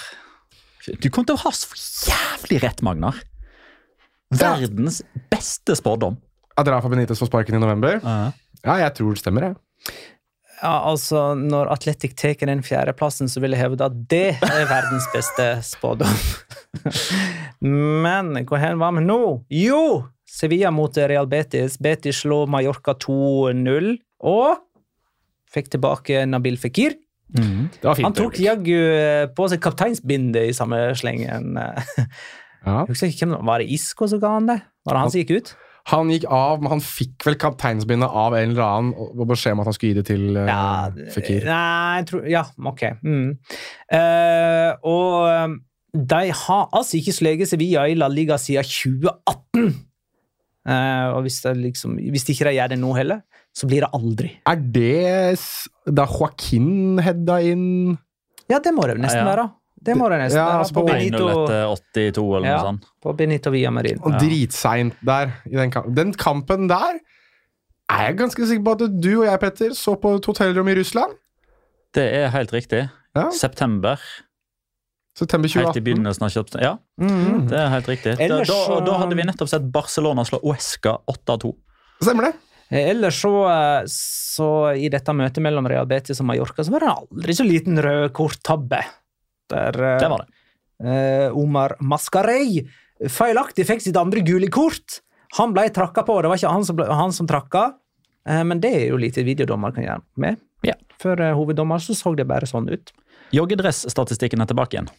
Du kommer til å ha så jævlig rett, Magnar. Verdens beste spådom. At Rafa Benitez får sparken i november? Ja, jeg tror det stemmer, jeg. Ja, altså, Når Atletic tar den fjerdeplassen, så vil jeg hevde at det er verdens beste spådom. [laughs] Men hvor hen var vi nå? Jo! Sevilla mot Real Betis. Betis slår Mallorca 2-0. Og fikk tilbake Nabil Fikir. Fint. Han tok jaggu eh, på seg kapteinsbindet i samme slengen. [laughs] Ja. Jeg husker ikke. Var det Isco som ga han det? Var det han som gikk ut? Han gikk av, men han fikk vel kapteinsbindet av en eller annen og beskjed om at han skulle gi det til uh, Ja, Fikir. Nei, tror Ja, ok. Mm. Uh, og eh, de har altså ikke sleget Sevilla i La Liga siden 2018. Uh, og hvis, det liksom, hvis de ikke gjør det nå heller, så blir det aldri. Er det da Joaquin hedda inn Ja, det må det nesten Ja, ja. være. Det må det nesten Ja, være. altså På på 1-0 Benito, 82 eller Ja. sånt. på Benito Via Marin. og dritseint der. I den, kampen. den kampen der er jeg ganske sikker på at du og jeg, Petter, så på et hotellrom i Russland. Det er helt riktig. Ja. September. September Helt i begynnelsen av kjøpt... Ja, mm. det er helt riktig. Da, Ellers da, så- da hadde vi nettopp sett Barcelona slå Uesca 8-2. Stemmer det? Eh, Ellers så, eh, så i dette møtet mellom Real Betis og Mallorca, så var det aldri så liten rød kort-tabbe. Der eh, Det var det. eh, Omar Mascarey feilaktig fikk sitt andre gule kort. Han ble trakka på, det var ikke han som, ble, han som trakka. Eh, men det er jo lite videodommer kan gjøre med. Ja. For eh, hoveddommer så så det bare sånn ut. Joggedress-statistikken er tilbake igjen. [laughs]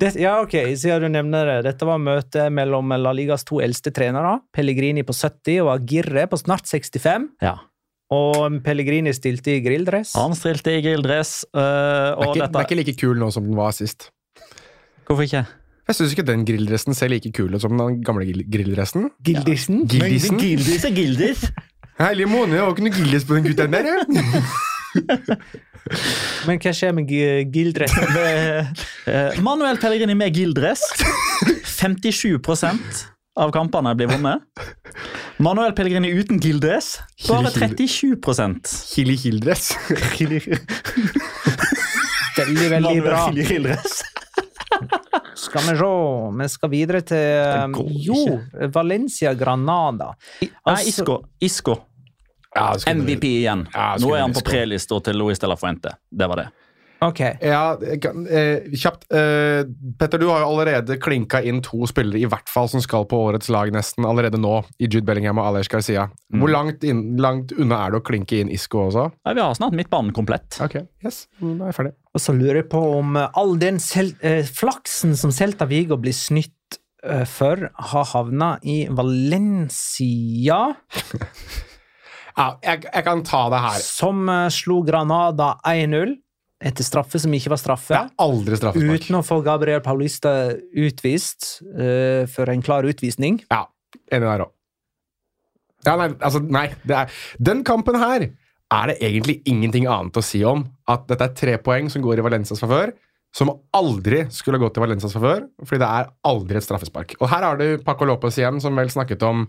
Det, ja, ok, siden du nevner det. Dette var møtet mellom La Ligas to eldste trenere. Pellegrini på 70 og Agirre på snart 65. Ja. Og Pellegrini stilte i grilldress. Han stilte i grilldress, øh, Den er, ikke, ikke, den er ikke like kul nå som den var sist. Hvorfor ikke? Jeg syns ikke den grilldressen ser like kul ut som den gamle grilldressen. Gildisen. Gildisen? Gildis er gildis. [laughs] Herlig måne, det var ikke noe gildis på den gutten der, ja. [laughs] Men hva skjer med gi- gildressen? [laughs] Eh, Manuel Pellegrini med gilddress. 57 av kampene blir vunnet. Manuel Pellegrini uten gilddress. Bare 37 Hilly Hill-dress. Veldig, veldig bra. Skal vi se Vi skal videre til um, Jo, Valencia Granada. Altså- Isco. Isco. Ja, MVP igjen. Ja, Nå er han på prelista til Luis de la Fuente. Det var det. Ok. Ja, eh, kjapt. Eh, Petter, du har jo allerede klinka inn to spillere i hvert fall som skal på årets lag nesten allerede nå, i Jude Bellingham og Alej Garcia. Mm. Hvor langt, inn, langt unna er det å klinke inn Isco også? Nei, vi har snart midtbanen komplett. Ok, yes, mm, da er jeg ferdig. Og så lurer jeg på om eh, all den sel eh, flaksen som Celta Vigo blir snytt for, har havna i Valencia, [laughs] Ja, jeg, jeg kan ta det her. som slo Granada 1-0 etter straffe som ikke var straffe. Det er aldri straffespark. Uten å få Gabriel Paulista utvist uh, for en klar utvisning. Ja, enig der òg. Ja, nei, altså, nei. Er, den kampen her er det egentlig ingenting annet å si om. At dette er tre poeng som går i Valencias favør, som aldri skulle gått i Valencias favør, fordi det er aldri et straffespark. Og her har du Paco Lopez igjen, som vel snakket om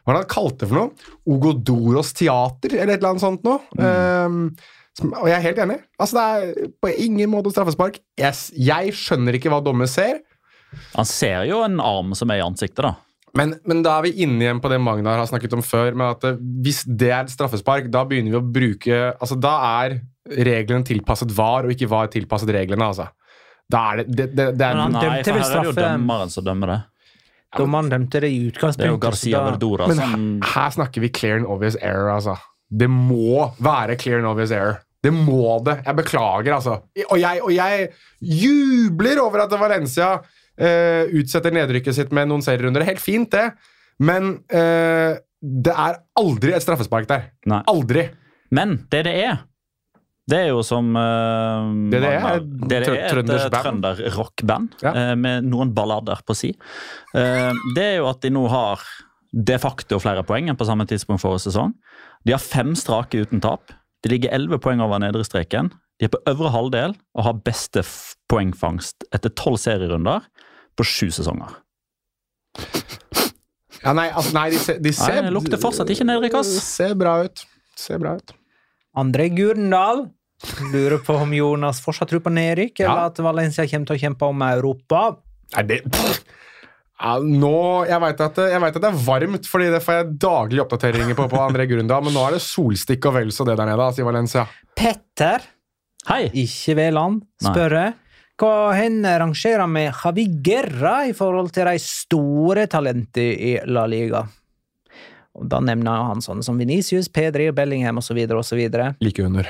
hva var det han kalte det for noe? Ogodoros teater, eller et eller annet sånt noe. Ehm, som- og jeg er helt enig. Altså, det er på ingen måte straffespark. Yes, jeg skjønner ikke hva dommer ser. Han ser jo en arm som er i ansiktet, da. Men, men da er vi inne igjen på det Magnar har snakket om før, med at eh, hvis det er et straffespark, da begynner vi å bruke Altså, da er reglene tilpasset VAR, og ikke VAR tilpasset reglene, altså. Da er det Det, det, det er Nei, for her er det jo dømmeren som dømmer det. Dommeren dømte det i Det er jo utgangspunktet. Garcia Verdora Men her, her snakker vi clear and obvious error, altså. Det må være clear and obvious error. Det må det. Jeg beklager, altså. Og jeg, og jeg jubler over at Valencia eh, utsetter nedrykket sitt med noen serierunder. Helt fint, det. Men eh, Det er aldri et straffespark der. Nei. Aldri. Men det det er det er jo som uh, Det det er, det er et eh, trønderrockband Ja. uh, med noen ballader på si. Uh, det er jo at de nå har de facto flere poeng enn på samme tidspunkt forrige sesong. De har fem strake uten tap. De ligger elleve poeng over nedre streken. De er på øvre halvdel og har beste poengfangst etter tolv serierunder på sju sesonger. [laughs] Ja, nei, altså, nei, de se, de ser Nei, det lukter fortsatt ikke nedrykk, ass. Ser bra ut. Ser bra ut. André Gurdendal lurer på om Jonas fortsatt tror på nedrykk, eller Ja. at Valencia kommer til å kjempe om Europa. Nei, det ja, Nå Jeg veit at, vet at det er varmt, fordi det får jeg daglige oppdateringer på på André Grunda, men nå er det solstikk og vel så det der nede, altså, i Valencia. Petter, Hei! ikke Veland, spørre hva hender rangerer med Javi Guerra i forhold til de store talentene i La Liga. Og Da nevner han sånne som Venicius, Pedri, Bellingham osv. osv. Like under.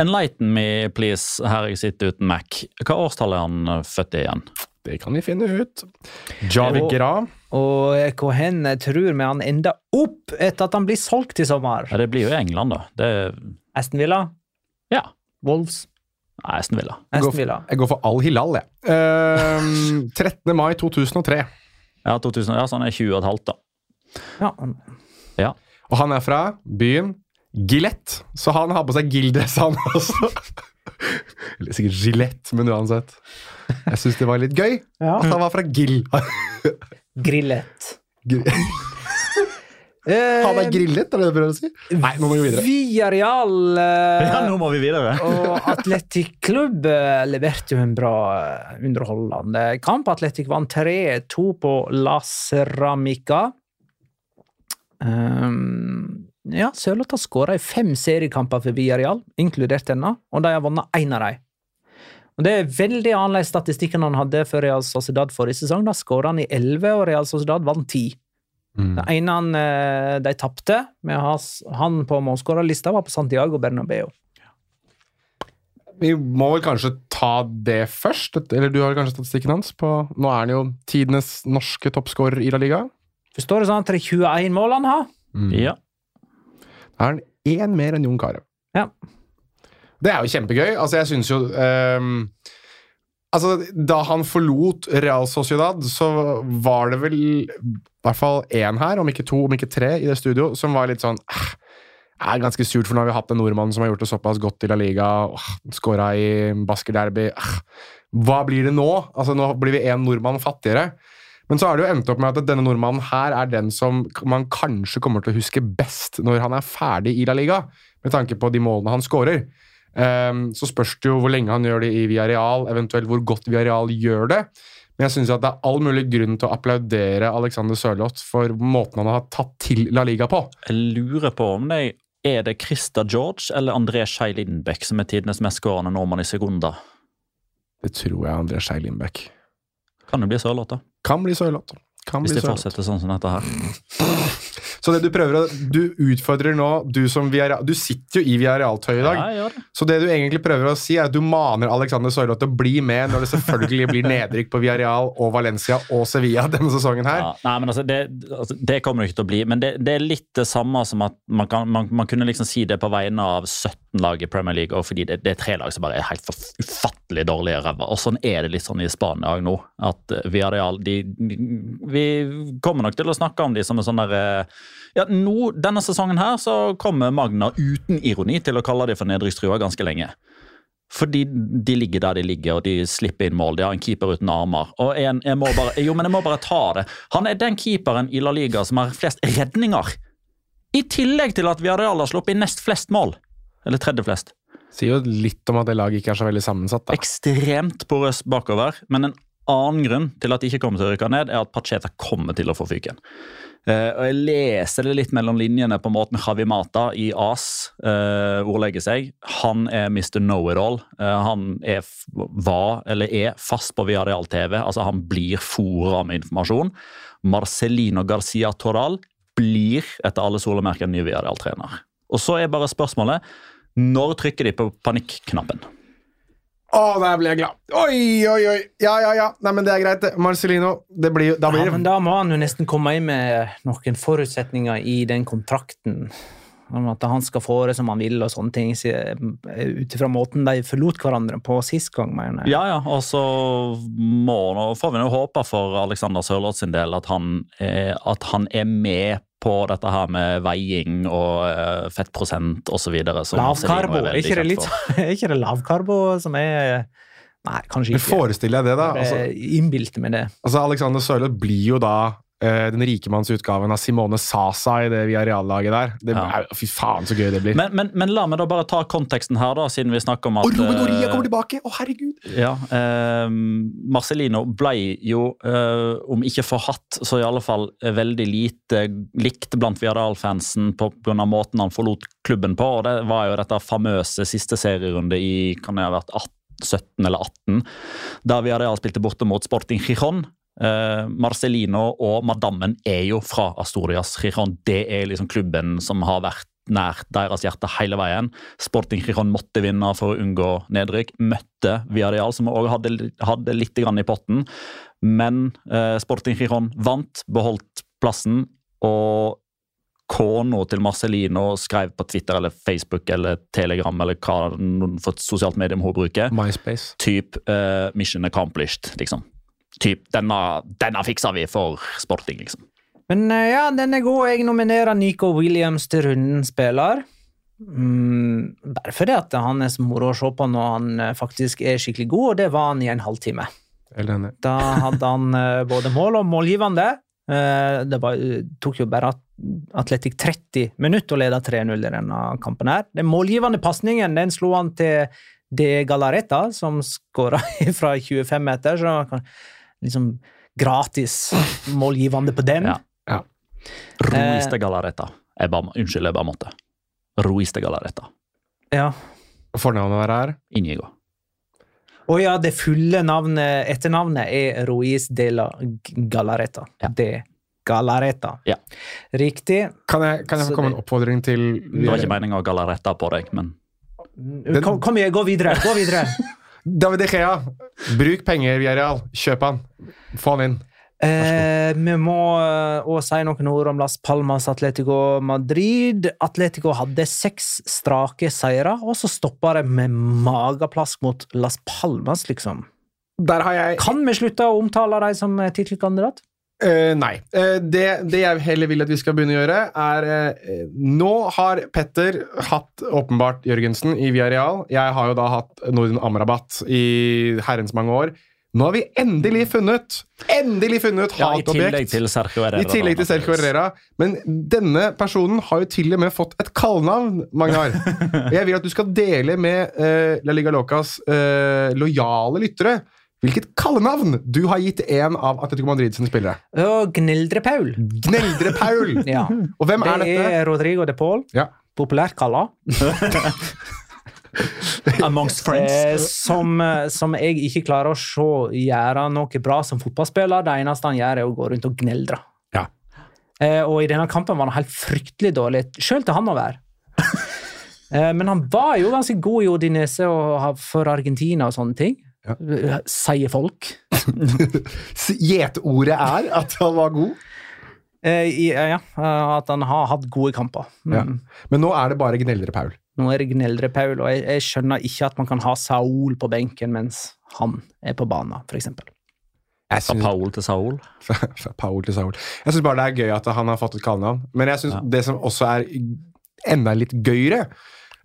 Enlighten me, please, her jeg sitter uten Mac. Hva årstall er han født i igjen? Det kan vi finne ut. Javi Gra. Og hvor hen tror vi han ender opp etter at han blir solgt i sommer? Ja, det blir jo i England, da. Det Aston Villa? ja. Wolves? Nei, Aston Villa. Jeg går for, Villa. jeg går for Al Hilal, jeg. [laughs] Uh, 13. mai 2003. Ja, 2000, ja, så han er 20 og et halvt, da. Ja, Ja. Og han er fra byen Gillette, så han har på seg Gildress, han [laughs] også. Eller sikkert Gillette, men uansett. Jeg syns det var litt gøy Ja. at han var fra Gill. Grillet. Gr- [laughs] Han er grillet, er det det du prøver å si? Nei, nå må vi videre. Villarreal uh, Ja, nå må vi videre. [laughs] og Atletic Klubb eh, leverte jo en bra eh, underholdende kamp. Atletic vant 3-2 på La Ceramica. Um, ja, Sørloth har skåra i fem seriekamper for Villarreal, inkludert denne, og de har vunnet én av dem. Og Det er veldig annerledes statistikk enn han hadde for Real Sociedad forrige sesong. Da skåra han i 11, og Real Sociedad vant 10. Mm. Det ene han, eh, de tapte med han på målskårerlista, var på Santiago Bernabeu. Vi må vel kanskje ta det først? Eller du har kanskje statistikken hans? på Nå er han jo tidenes norske toppskårer i La Liga. Forstår du sånn at det er 21 mål han har? Ja. Da er han én mer enn Jon Carew. Ja. Det er jo kjempegøy. Altså, jeg syns jo um, Altså, da han forlot Real Sociedad, så var det vel i hvert fall én her, om ikke to, om ikke tre, i det studio, som var litt sånn eh, er ganske surt, for nå har vi hatt en nordmann som har gjort det såpass godt i La Liga, oh, skåra i Basker-derby eh, Hva blir det nå? Altså, nå blir vi én nordmann fattigere. Men så har det jo endt opp med at denne nordmannen her er den som man kanskje kommer til å huske best når han er ferdig i La Liga, med tanke på de målene han skårer. Ehm, så spørs det jo hvor lenge han gjør det i Viareal, eventuelt hvor godt Viareal gjør det. Men jeg syns det er all mulig grunn til å applaudere Alexander Sørloth for måten han har tatt til La Liga på. Jeg lurer på om det er det Christa George eller André Skei Lindbekk som er tidenes mest skårende nordmann i sekunder. Det tror jeg er André Skei Lindbekk. Kan det bli Sørloth, da? Kan bli Sørloth. Hvis bli de fortsetter sånn som dette her. [laughs] Så det du prøver å Du utfordrer nå Du som via, Du sitter jo i Villarreal-tøy i dag. Ja. Så det du egentlig prøver å si, er at du maner Alexander Sørloth til å bli med når det selvfølgelig blir nedrykk på Via Real og Valencia og Sevilla denne sesongen her. Ja, nei, men altså, det, altså, det kommer det ikke til å bli. Men det, det er litt det samme som at man, kan, man, man kunne liksom si det på vegne av 17 lag i Premier League, og fordi det, det er tre lag som bare er helt ufattelig dårlige ræva. Og sånn er det litt sånn i Spania òg nå. At Via Villarreal de, de, Vi kommer nok til å snakke om de som en sånn der eh, ja, nå, Denne sesongen her så kommer Magna uten ironi til å kalle dem for nedrykkstrua ganske lenge. Fordi de ligger der de ligger, og de slipper inn mål. De har en keeper uten armer. Og en, jeg må bare, jo, men jeg må bare ta det. Han er den keeperen i La Liga som har flest redninger. I tillegg til at Villarreal har sluppet inn nest flest mål. Eller tredje flest. Sier jo litt om at det laget ikke er så veldig sammensatt. da. Ekstremt porøst bakover. Men en annen grunn til at de ikke kommer til å rykke ned, er at Pacheta kommer til å få fyken. Eh, og Jeg leser det litt mellom linjene på måten Javi Mata i AS eh, ordlegger seg. Han er Mr. Know-it-all. Eh, han er, var, eller er fast på Viareal TV. altså Han blir fora med informasjon. Marcelino Garcia Toral blir etter alle solemerker ny Viareal-trener. Og så er bare spørsmålet når trykker de på panikknappen? Å, der ble jeg glad. Oi, oi, oi. Ja, ja, ja. Nei, men Det er greit. det. Marcelino. Det blir, da blir Ja, men da må han jo nesten komme inn med noen forutsetninger i den kontrakten. Om at han skal få det som han vil og sånne ting. Ut ifra måten de forlot hverandre på sist gang, mener jeg. Ja, ja, og så må, nå får vi nå håpe for Alexander Sørloth sin del at han, er, at han er med på dette her med veiing og eh, fettprosent osv. Lavkarbo. Er ikke det litt [laughs] er ikke det lavkarbo som er Nei, kanskje ikke. Men forestiller jeg det, da. Altså, innbilte meg det. altså Alexander Sørloth blir jo da eh, den rikemannsutgaven av Simone Sasa i det Viareal-laget der. Det, Ja. er, fy faen, så gøy det blir. Men, men, men la meg da bare ta konteksten her, da, siden vi snakker om at og Ruben Oria eh, kommer tilbake! Å, herregud! Ja, eh, Marcelino ble jo, eh, om ikke forhatt, så i alle fall veldig lite likt blant Viareal-fansen pga. måten han forlot klubben på. og Det var jo dette famøse siste serierunde i kan det ha vært 18, 17 eller 18, der Viardal spilte borte mot Sporting Gijon. Eh, Marcelino og madammen er jo fra Astorias Giron. Det er liksom klubben som har vært nær deres hjerte hele veien. Sporting Giron måtte vinne for å unngå nedrykk. Møtte Viadial, som også hadde, hadde litt grann i potten. Men eh, Sporting Giron vant, beholdt plassen. Og kona til Marcelino skrev på Twitter eller Facebook eller Telegram eller hva for et sosialt medium hun bruker. MySpace. Typ eh, mission accomplished, liksom. Typ denne, denne fiksa vi for Sporting, liksom. Men eh, ja, den er god. Jeg nominerer Nico Williams til runden spiller. Mm, bare fordi at han er så moro å se på når han eh, faktisk er skikkelig god, og det var han i en halvtime. Da hadde han eh, både mål og målgivende. Eh, Det var, tok jo bare at- Atletic 30 minutter å lede 3-0 i denne kampen. her. Den målgivende pasningen den slo han til De Galareta, som skåra [laughs] fra 25 meter. Så kan- liksom gratis målgivende på den. Ja. Ja. Galareta. Jeg bare, unnskyld, jeg bare måtte. Ruiz de Galareta. Ja. Fornavnet der er Inigo. Å ja, det fulle navnet, etternavnet er Ruiz de la Galareta. Ja. De Galareta. Ja. Riktig. Kan jeg, kan jeg få komme det- en oppfordring til Det var ikke meninga å galaretta på deg, men Kom, kom igjen, gå videre! Gå videre! [laughs] David De Gea, bruk penger, Viareal. Kjøp han. Få han inn. Eh, vi må òg si noen ord om Las Palmas Atletico Madrid. Atletico hadde seks strake seire, og så stoppa det med mageplask mot Las Palmas, liksom. Jeg Kan vi slutte å omtale dem som tittelkandidat? Eh, nei. Uh, det, det jeg heller vil at vi skal begynne å gjøre, er uh, Nå har Petter hatt åpenbart Jørgensen i Viareal. Jeg har jo da hatt Norden Amrabat i herrens mange år. Nå har vi endelig funnet Endelig funnet ja, hatobjekt! I tillegg til Sergio Herrera. Men denne personen har jo til og med fått et kallenavn, Magnar. [laughs] Jeg vil at du skal dele med La Liga Locas lojale lyttere hvilket kallenavn du har gitt en av Atletico Madrid sine spillere. Gneldre-Paul. Gneldre-Paul! [laughs] Ja. Og hvem er det dette? er Rodrigo de Paul, Ja. populært kalla. [laughs] Amongst friends. Eh, som, eh, som jeg ikke klarer å se gjøre noe bra som fotballspiller. Det eneste han gjør, er å gå rundt og gneldre. Ja. Eh, og i denne kampen var han helt fryktelig dårlig, sjøl til han å være. eh, men han var jo ganske god i Odinese og for Argentina og sånne ting. Eh, Sier folk. [laughs] Gjetordet er at han var god. Eh, eh, ja, eh, at han har hatt gode kamper. Ja. Mm. Men nå er det bare Gneldre-Paul. Nå er det Gneldre Paul, og jeg, jeg skjønner ikke at man kan ha Saul på benken mens han er på banen, f.eks. Fra Paul til Saul. [laughs] Fra, Paul til Saul. Jeg syns bare det er gøy at han har fått et kallenavn. Men jeg synes Ja. det som også er enda litt gøyere,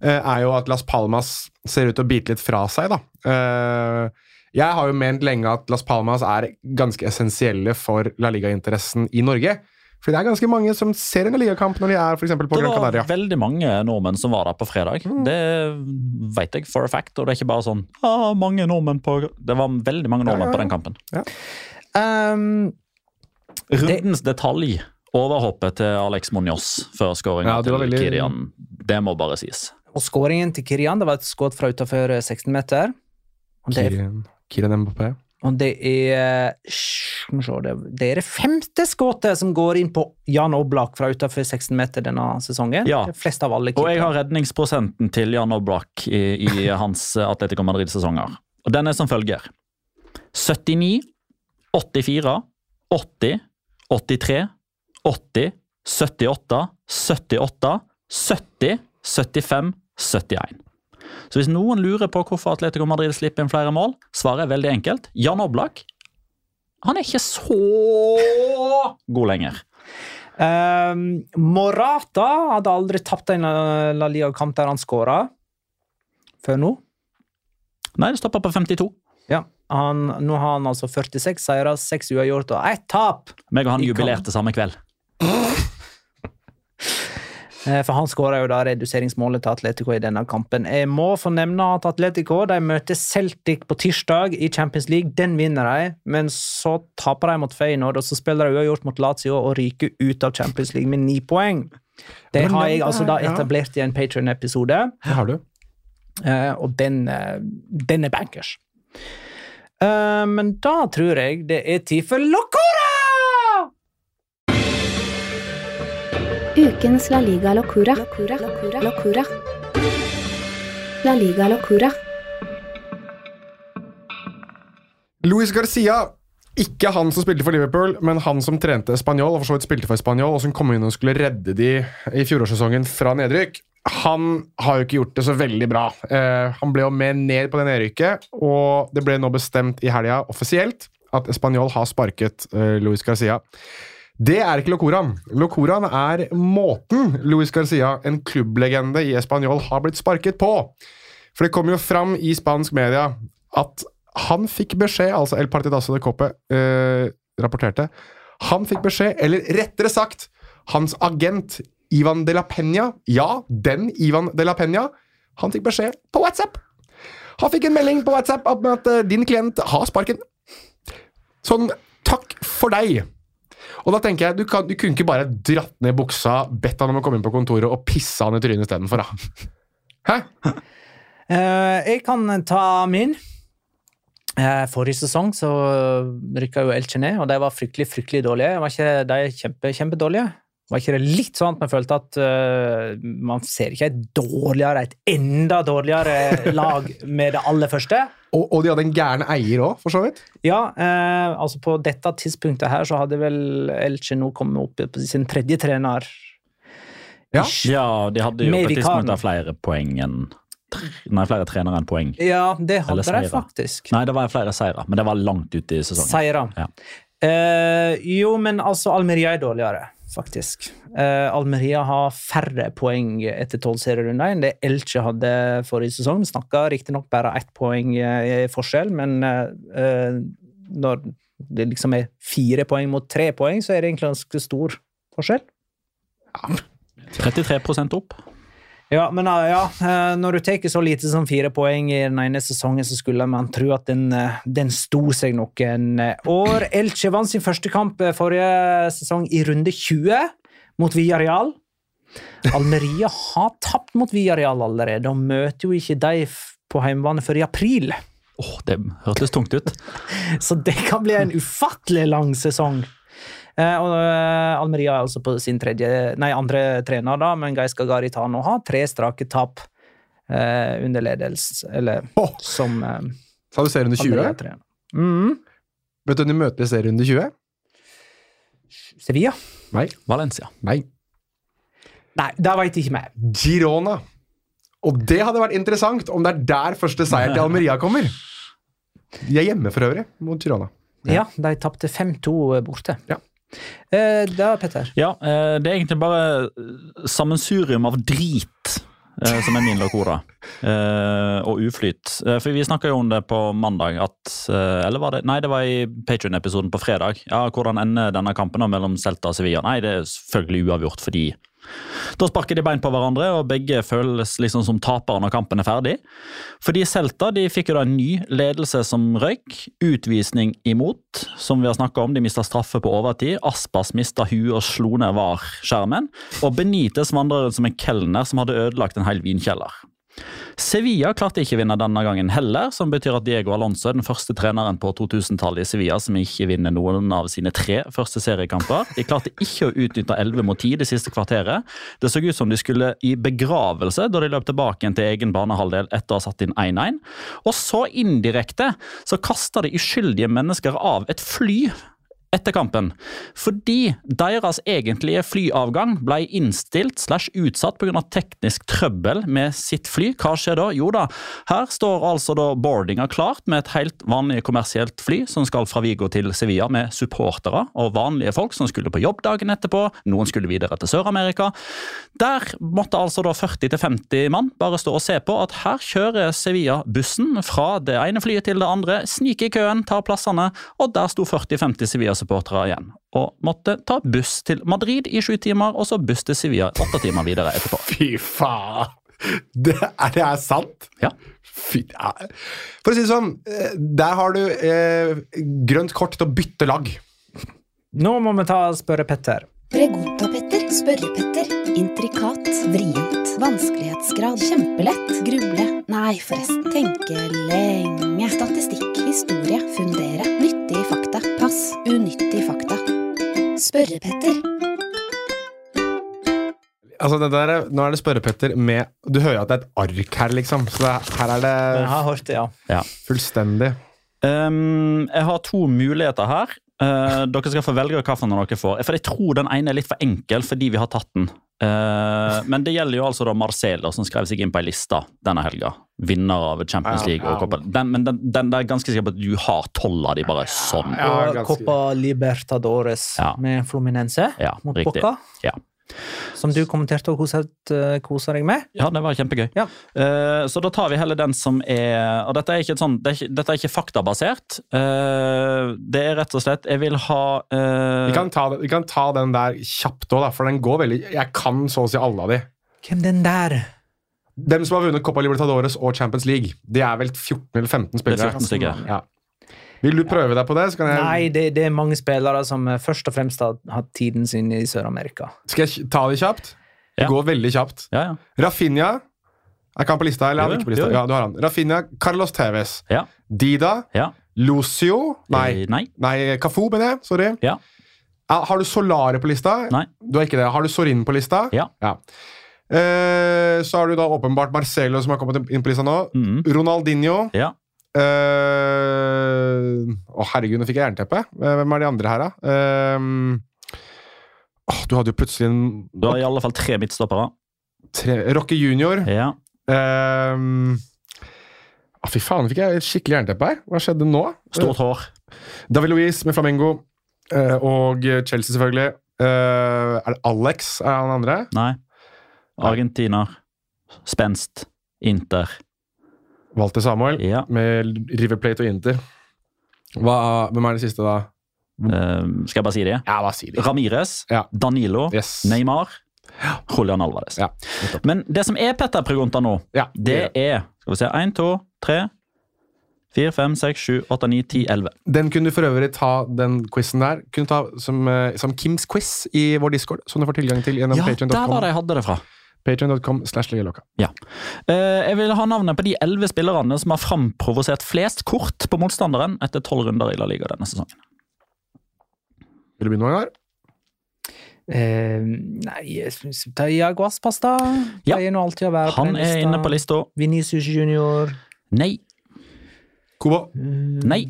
er jo at Las Palmas ser ut til å bite litt fra seg, da. Eh, Jeg har jo ment lenge at Las Palmas er ganske essensielle for La Liga-interessen i Norge. For det er ganske mange som ser en La Liga-kamp når de er for eksempel på Det var veldig mange nordmenn som var der på fredag. Mm. Det vet jeg for a fact. Og det er ikke bare sånn ah, mange nordmenn på Det var veldig mange nordmenn Ja, ja, ja. på den kampen. Um, Rundens detalj. Overhoppet til Alex Munoz før skåringa Ja, det til Kirian. Det må bare sies. Og skåringen til Kirian det var et skudd fra utenfor 16 meter. Kirian, Kylian Mbappé. og det er se, det, er det femte skuddet som går inn på Jan Oblak fra utenfor 16 meter denne sesongen. Ja. Det av alle Og jeg har redningsprosenten til Jan Oblak i, i [laughs] hans Atletico Madrid-sesonger. Og Den er som følger. 79, 84, 80, 83, 80, 78, 78, 70, 75, 71. Så hvis noen lurer på hvorfor Atletico Madrid slipper inn flere mål, svaret er veldig enkelt. Jan Oblak han er ikke så god lenger. Um, Morata hadde aldri tapt en La Liga-kamp der han skåra før nå. Nei, det stopper på 52. Ja, han, Nå har han altså 46 seire, 6 uavgjort og ett tap. Meg og han jubilerte samme kveld. [laughs] Eh, For han skåra jo da reduseringsmålet til Atletico i denne kampen. Jeg må få nevne at Atletico de møter Celtic på tirsdag i Champions League. Den vinner de, men så taper de mot Feyenoord, og så spiller de uavgjort mot Lazio og ryker ut av Champions League med ni poeng. Det har jeg altså da etablert i en Patrion-episode. Det har du. eh, og den, eh, den er bankers. Men da tror jeg det er tid for Locora! Ukens La Liga Locura. Locura. Locura. Locura. La Liga Locura. Luis Garcia, ikke han som spilte for Liverpool, men han som trente Spanjol, og for så vidt spilte for Spanjol, og som kom inn og skulle redde de i fjorårssesongen fra nedrykk. Han har jo ikke gjort det så veldig bra. Eh, han ble jo med ned på det nedrykket, og det ble nå bestemt i helga offisielt at Spanjol har sparket eh, Luis Garcia. Det er ikke Locoraen. Locoraen er måten Luis Garcia, en klubblegende i Español, har blitt sparket på. For det kom jo fram i spansk media at han fikk beskjed, altså El Partidazo de Cope eh, rapporterte Han fikk beskjed, eller rettere sagt, hans agent Ivan de la Peña Ja, den Ivan de la Peña. Han fikk beskjed på WhatsApp. Han fikk en melding på WhatsApp om at eh, din klient har sparken. Sånn Takk for deg. Og da tenker jeg, du, kan, du kunne ikke bare dratt ned buksa, bedt han om å komme inn på kontoret og pissa han i trynet istedenfor, da. Hæ? Uh, jeg kan ta min. Uh, forrige sesong så rykka jo Elche ned, og de var fryktelig fryktelig dårlige. Var ikke de kjempe, kjempedårlige? Var ikke det litt sånn at man følte at uh, man ser ikke et dårligere, et enda dårligere [laughs] lag med det aller første? Og, og de hadde en gæren eier òg, for så vidt. Ja, eh, altså på dette tidspunktet her så hadde vel Elche nå kommet opp på sin tredje trener. Ja. Ja, de hadde jo på et tidspunkt flere poeng enn Nei, flere trenere enn poeng. Ja, det hadde de faktisk. Nei, det var flere seire, men det var langt ute i sesongen. Seire. Ja. Eh, jo, men altså, Almeria er dårligere, faktisk. Eh, Almeria har færre poeng etter tolv serierunder enn det Elche hadde forrige sesong. Vi snakka riktignok bare ett poeng eh, i forskjell, men eh, eh, når det liksom er fire poeng mot tre poeng, så er det egentlig ganske stor forskjell. Ja. 33% opp. Ja, men uh, ja, eh, når du tar så lite som fire poeng i den ene sesongen, så skulle man tro at den, eh, den sto seg noen eh, år. Elche vant sin første kamp eh, forrige sesong i runde 20 mot Villarreal. Almeria har tapt mot Villarreal allerede, og møter jo ikke de på hjemmebane før i april. Åh, det hørtes tungt ut. [laughs] Så det kan bli en ufattelig lang sesong. Eh, og eh, Almeria er altså på sin tredje, nei, andre trener, da, men Geis Garitano har tre strake tap eh, under ledelse Eller oh! som eh, Sa du serierunde 20? Almeria-trener. Mhm. Vet du hvem de møter i serierunde 20? Sevilla? Nei. Valencia. Nei. Nei, det veit ikke mer. Girona. Og det hadde vært interessant om det er der første seier til Almeria kommer. De er hjemme for øvrig, mot Girona. Ja, de tapte 5-2 borte. Ja. Eh, da, Petter. Ja, eh, det er egentlig bare eh, sammensurium av drit som er min lakora. [laughs] Eh, og uflyt. For vi snakka jo om det på mandag at Eller var det Nei, det var i Patrion-episoden på fredag. Ja, Hvordan ender denne kampen da mellom Celta og Sevilla? Nei, det er selvfølgelig uavgjort, fordi da sparker de bein på hverandre, og begge føles liksom som tapere når kampen er ferdig. Fordi Celta de fikk jo da en ny ledelse som røyk. Utvisning imot, som vi har snakka om. De mista straffe på overtid. Aspas mista huet og slo ned VAR-skjermen. Og Benitez vandrer rundt som en kelner som hadde ødelagt en hel vinkjeller. Sevilla klarte ikke å vinne denne gangen heller, som betyr at Diego Alonso er den første treneren på 2000-tallet i Sevilla som ikke vinner noen av sine tre første seriekamper. De klarte ikke å utnytte 11 mot 10 det siste kvarteret. Det så ut som de skulle i begravelse da de løp tilbake til egen banehalvdel etter å ha satt inn 1-1. Og så indirekte så kasta de uskyldige mennesker av et fly etter kampen, fordi deres egentlige flyavgang ble innstilt slash utsatt pga. teknisk trøbbel med sitt fly. Hva skjer da? Jo da, her står altså da boardinga klart med et helt vanlig kommersielt fly som skal fra Vigo til Sevilla med supportere og vanlige folk som skulle på jobb dagen etterpå. Noen skulle videre til Sør-Amerika. Der måtte altså da 40-50 mann bare stå og se på at her kjører Sevilla bussen fra det ene flyet til det andre, sniker i køen, tar plassene, og der sto 40-50 Sevilla supportere igjen. Og måtte ta buss til Madrid i sju timer, og så buss til Sevilla åtte timer videre etterpå. [laughs] Fy faen! Det er, det er sant? Ja. Fy, ja. For å si det sånn, eh, der har du eh, grønt kort til å bytte lag. Nå må vi ta spørre Petter. Pregunta-Petter, spørre-Petter, intrikat, vrient, vanskelighetsgrad, kjempelett, gruble, nei forresten, tenke lenge, statistikk, historie, fundere, fakta, unyttige fakta. Spørre-Petter. Altså, det der, er- nå er det spørre-Petter med Du hører at det er et ark her, liksom. Så det, her er Jeg det har hørt det, ja. fullstendig. Um, jeg har to muligheter her. Uh, dere skal få velge hvilken dere får. For Jeg tror den ene er litt for enkel fordi vi har tatt den. Uh, men det gjelder jo altså da Marcelo, som skrev seg inn på ei liste denne helga. Vinner av Champions Ja, League. og. Copa. Den, men den, den der er ganske sikker på at du har tolv av de bare sånn. Ja, og Copa Libertadores Ja. med Fluminense Ja, mot riktig. Boca. Ja. Som du kommenterte og kosa deg med. Ja, det var kjempegøy. Ja. Eh, så da tar vi heller den som er Og dette er ikke, et det er ikke, dette er ikke faktabasert. Eh, det er rett og slett Jeg vil ha eh, Vi kan, ta, vi kan ta den der kjapt òg, for den går veldig Jeg kan så å si alle av de. Hvem den der? Dem som har vunnet Copa Libertadores og Champions League. De er vel 14 eller 15 spillere. Det er 14 stykker. Ja. Vil du prøve deg på det? Så kan jeg, Nei, det, det er mange spillere som eh, først og fremst har hatt tiden sin i Sør-Amerika. Skal jeg ta det kjapt? Det Ja. går veldig kjapt. Ja, ja. Rafinha Er ikke han på lista? Eller er han Jo, ikke på lista? jo, jo. Ja, du har han. Rafinha, Carlos Tevez, Ja. Dida, ja. Lucio Nei, Eh, nei. nei Cafu, mener jeg. Sorry. Ja. Ja, Har du Solare på lista? Nei. Du har ikke det. Har du Sorin på lista? Ja. Eh, så har du da åpenbart Marcelo, som har kommet inn på lista nå. Mm. Ronaldinho. Ja. Eh, Å, herregud, nå fikk jeg jernteppe. Eh, Hvem er de andre her, da? Uh, oh, du hadde jo plutselig en Du har i alle fall tre midtstoppere. tre, Rocky Junior. Ja. Uh, ah, fy faen, fikk jeg et skikkelig jernteppe her. Hva skjedde nå? Stort hår. David Louise med Flamengo. og Chelsea, selvfølgelig. Er det Alex? Er han andre? Nei. Argentiner. Spenst. Inter. Walter Samuel Ja. med River Plate og Inter. Hva, hvem er det siste, da? Eh, skal jeg bare si det? Ja, bare si det. Ramires. Ja. Danilo. Yes. Neymar. Julian Alvarez. Ja. Men det som er Petter Pregunta nå, Ja, det er Skal vi se 1, 2, 3, 4, 5, 6, 7, 8, 9, 10, 11. Den kunne du for øvrig ta, den quizen der, kunne ta som, eh, som Kims quiz i vår discord, som du får tilgang til gjennom Ja, der var det jeg hadde det fra. Patreon.com slash legelokka. Ja. Eh, jeg vil ha navnet på de elleve spillerne som har framprovosert flest kort på motstanderen etter tolv runder i La Liga denne sesongen. Vil du begynne, Magnar? Eh, nei, jeg synes Iago Aspas, da. Ja. Pleier nå alltid å være Han er inne på lista. Vinicius Junior. Nei. Kubo. Nei.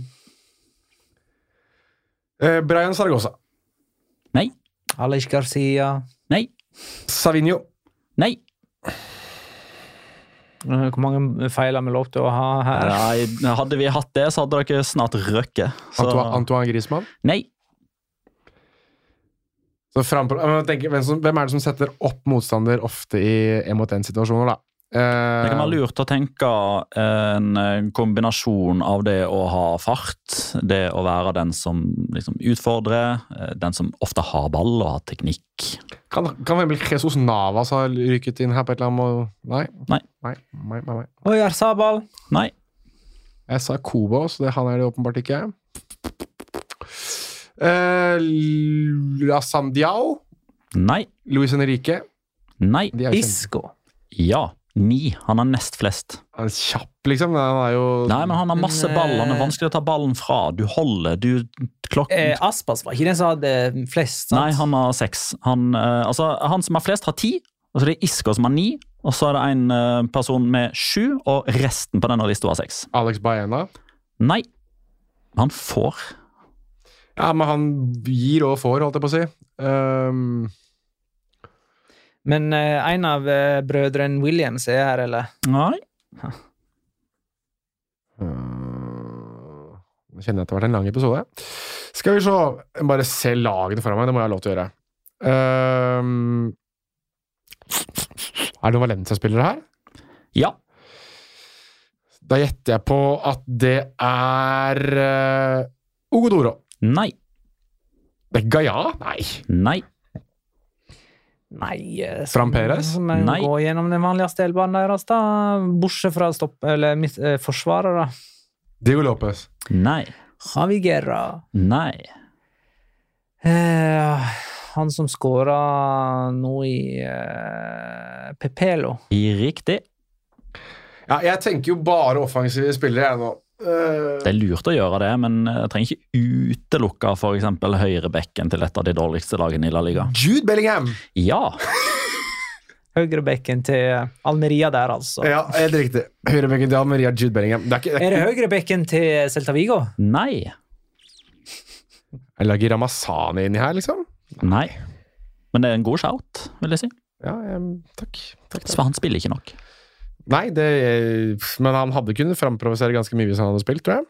Eh, Brian Saragossa. Nei. Alex Garcia. Nei. Savinho. Nei. Eh, Hvor mange feil har vi lov til å ha her? Nei. Hadde vi hatt det, så hadde dere snart røkket. Så- Antoine, Antoine Griezmann. Nei. Så frem på, tenker, hvem, hvem er det som setter opp motstander ofte i en mot en-situasjoner, da? Eh, Det kan være lurt å tenke en eh, kombinasjon av det å ha fart, det å være den som liksom utfordrer, eh, den som ofte har ball og har teknikk. Kan, kan vel Jesus Navas ha ryket inn her på et eller annet måte? Nei. Nei. Nei, nei, nei, nei. Oyar Sabal. Nei. Jeg sa Kobo, så det, han er det åpenbart ikke. Eh, Lasandiao. Nei. Luis Henrique. Nei. Isco. Ja. Ni. Han har nest flest. Han er kjapp, liksom. Han er jo Nei, men han har masse ball. Han er eh, vanskelig å ta ballen fra. Du holder, du klokken Eh, Aspas var ikke den som hadde flest, sant? Nei, han har seks. Han, eh, altså, han som har flest, har ti. Og så er det Isco som har ni. Og så er det en eh, person med sju, og resten på denne lista har seks. Alex Baena. Nei. Han får. Ja, men han gir og får, holdt jeg på å si. Ehm, Men eh, en av uh, brødrene Williams er her, eller? Nei. øh, Nå kjenner jeg at det har vært en lang episode. Skal vi se Jeg Bare se lagene foran meg. Det må jeg ha lov til å gjøre. Um, er det noen Valencia-spillere her? Ja. Da gjetter jeg på at det er uh, Ogodoro. Nei. Det er Gaia? Nei. Nei. Nei som, Fram Perez? Så må jeg Nei. gå gjennom den vanligste elbanen deres, da. Bortsett fra stopp, eller mitt, eh, forsvarere. Diego Lopez. Nei. Javi Guerra. Nei. Eh, han som skåra nå i eh, Pepelo. Riktig. Ja, jeg tenker jo bare offensive spillere, jeg nå. Eh, Det er lurt å gjøre det, men jeg trenger ikke utelukke f.eks. høyrebekken til et av de dårligste lagene i La Liga. Jude Bellingham! Ja. [laughs] Høyrebekken til Almeria der, altså. Ja, helt riktig. Høyrebekken til Almeria, Jude Bellingham. Det er ikke, det Er er det høyrebekken til Celta Vigo? Nei. Jeg lager Ramazani inni her, liksom? Nei. Men det er en god shout, vil jeg si. Ja, um, takk. takk, takk. Så han spiller ikke nok. Nei, det Men han hadde kunnet framprovosere ganske mye hvis han hadde spilt, tror jeg.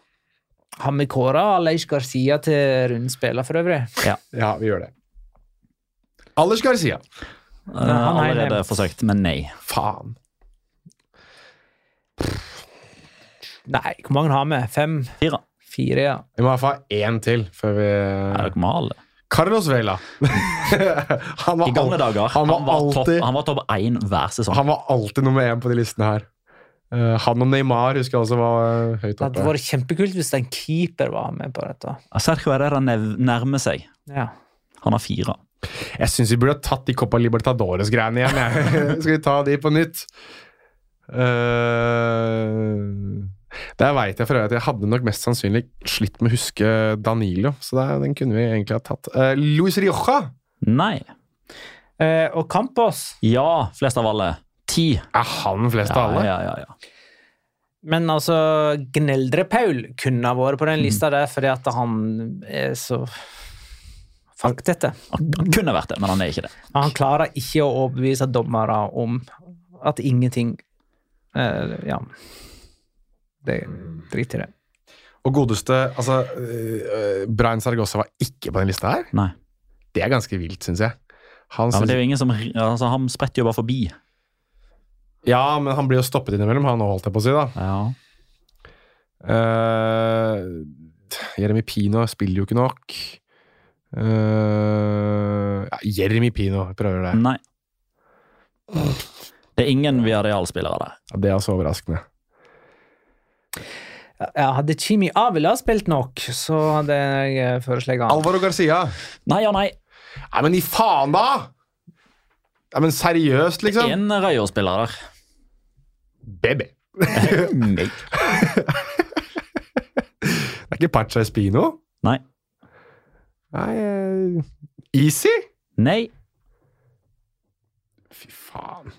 Har vi kåra Alej Garcia til rundspiller for øvrig? Ja, vi gjør det. Alej Garcia. Eh, han har allerede forsøkt, men nei. Faen. Nei, hvor mange har vi? Fem? Fire. Fire, ja. Vi må i hvert fall ha én til før vi Er dere med alle? Carlos Vela. [laughs] han var I gamle dager. Han var, topp alltid, han var topp én hver sesong. han var alltid nummer én på de listene her. Uh, han og Neymar husker jeg også var eh, høyt Det hadde vært kjempekult hvis en keeper var med på dette. Sergio Herrera nærmer seg. Ja. Han har fire. Jeg syns vi burde ha tatt de Copa Libertadores-greiene igjen. [laughs] Skal vi ta de på nytt? Uh, der veit jeg for øvrig at jeg hadde nok mest sannsynlig slitt med å huske Danilo, så der, den kunne vi egentlig ha tatt. Uh, Luis Rioja! Nei. Uh, og Campos Ja, flest av alle. Ti. Er han flest av alle? Ja, ja, ja, ja. Men altså, Gneldre-Paul kunne ha vært på den lista der fordi at han er så faktete. Han han kunne vært det, men han er ikke det. Han klarer ikke å overbevise dommere om at ingenting eh, Ja. Det Drit i det. Og godeste altså, uh, Brian Sargossa var ikke på den lista her. Nei. Det er ganske vilt, syns jeg. Han Ja, men det er jo ingen som altså, Han spretter jo bare forbi. ja, men han blir jo stoppet innimellom, han òg, holdt jeg på å si. da. Ja. Uh, Jeremy Pino spiller jo ikke nok. Uh, ja, Jeremy Pino prøver det. Nei. Det er ingen Viareal-spillere der. Ja, det er også overraskende. Ja, hadde Chimi Avila spilt nok, så hadde jeg eh, foreslått han. Alvaro Garcia. Nei og nei. Nei, men i faen, da! Nei, men seriøst, liksom? Én Rayo-spiller der. Baby. [laughs] Nei. Det er ikke Pacha Espino? Nei. Nei uh, Easy? Nei. Fy faen.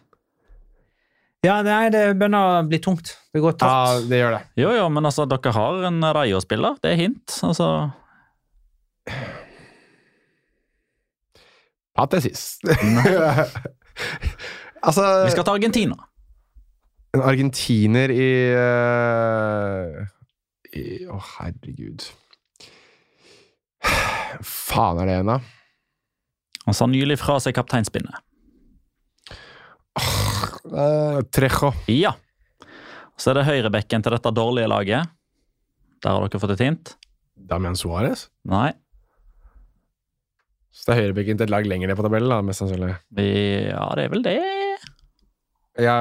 Ja, nei, det begynner å bli tungt. Det går Ja, det gjør det. Jo, jo, men altså, dere har en raie å spille. Det er hint. Altså, At det er sist. [laughs] altså vi skal til Argentina. En argentiner i Å, i Å, herregud. Faen er det en, da? Han sa nylig fra seg kapteinspinnet. Uh, Trejo. Ja. Så er det høyrebekken til dette dårlige laget. Der har dere fått et hint. Damian Suárez. Nei. Så det er høyrebekken til et lag lenger ned på tabellen, da, mest sannsynlig. Ja, det er vel det. Ja,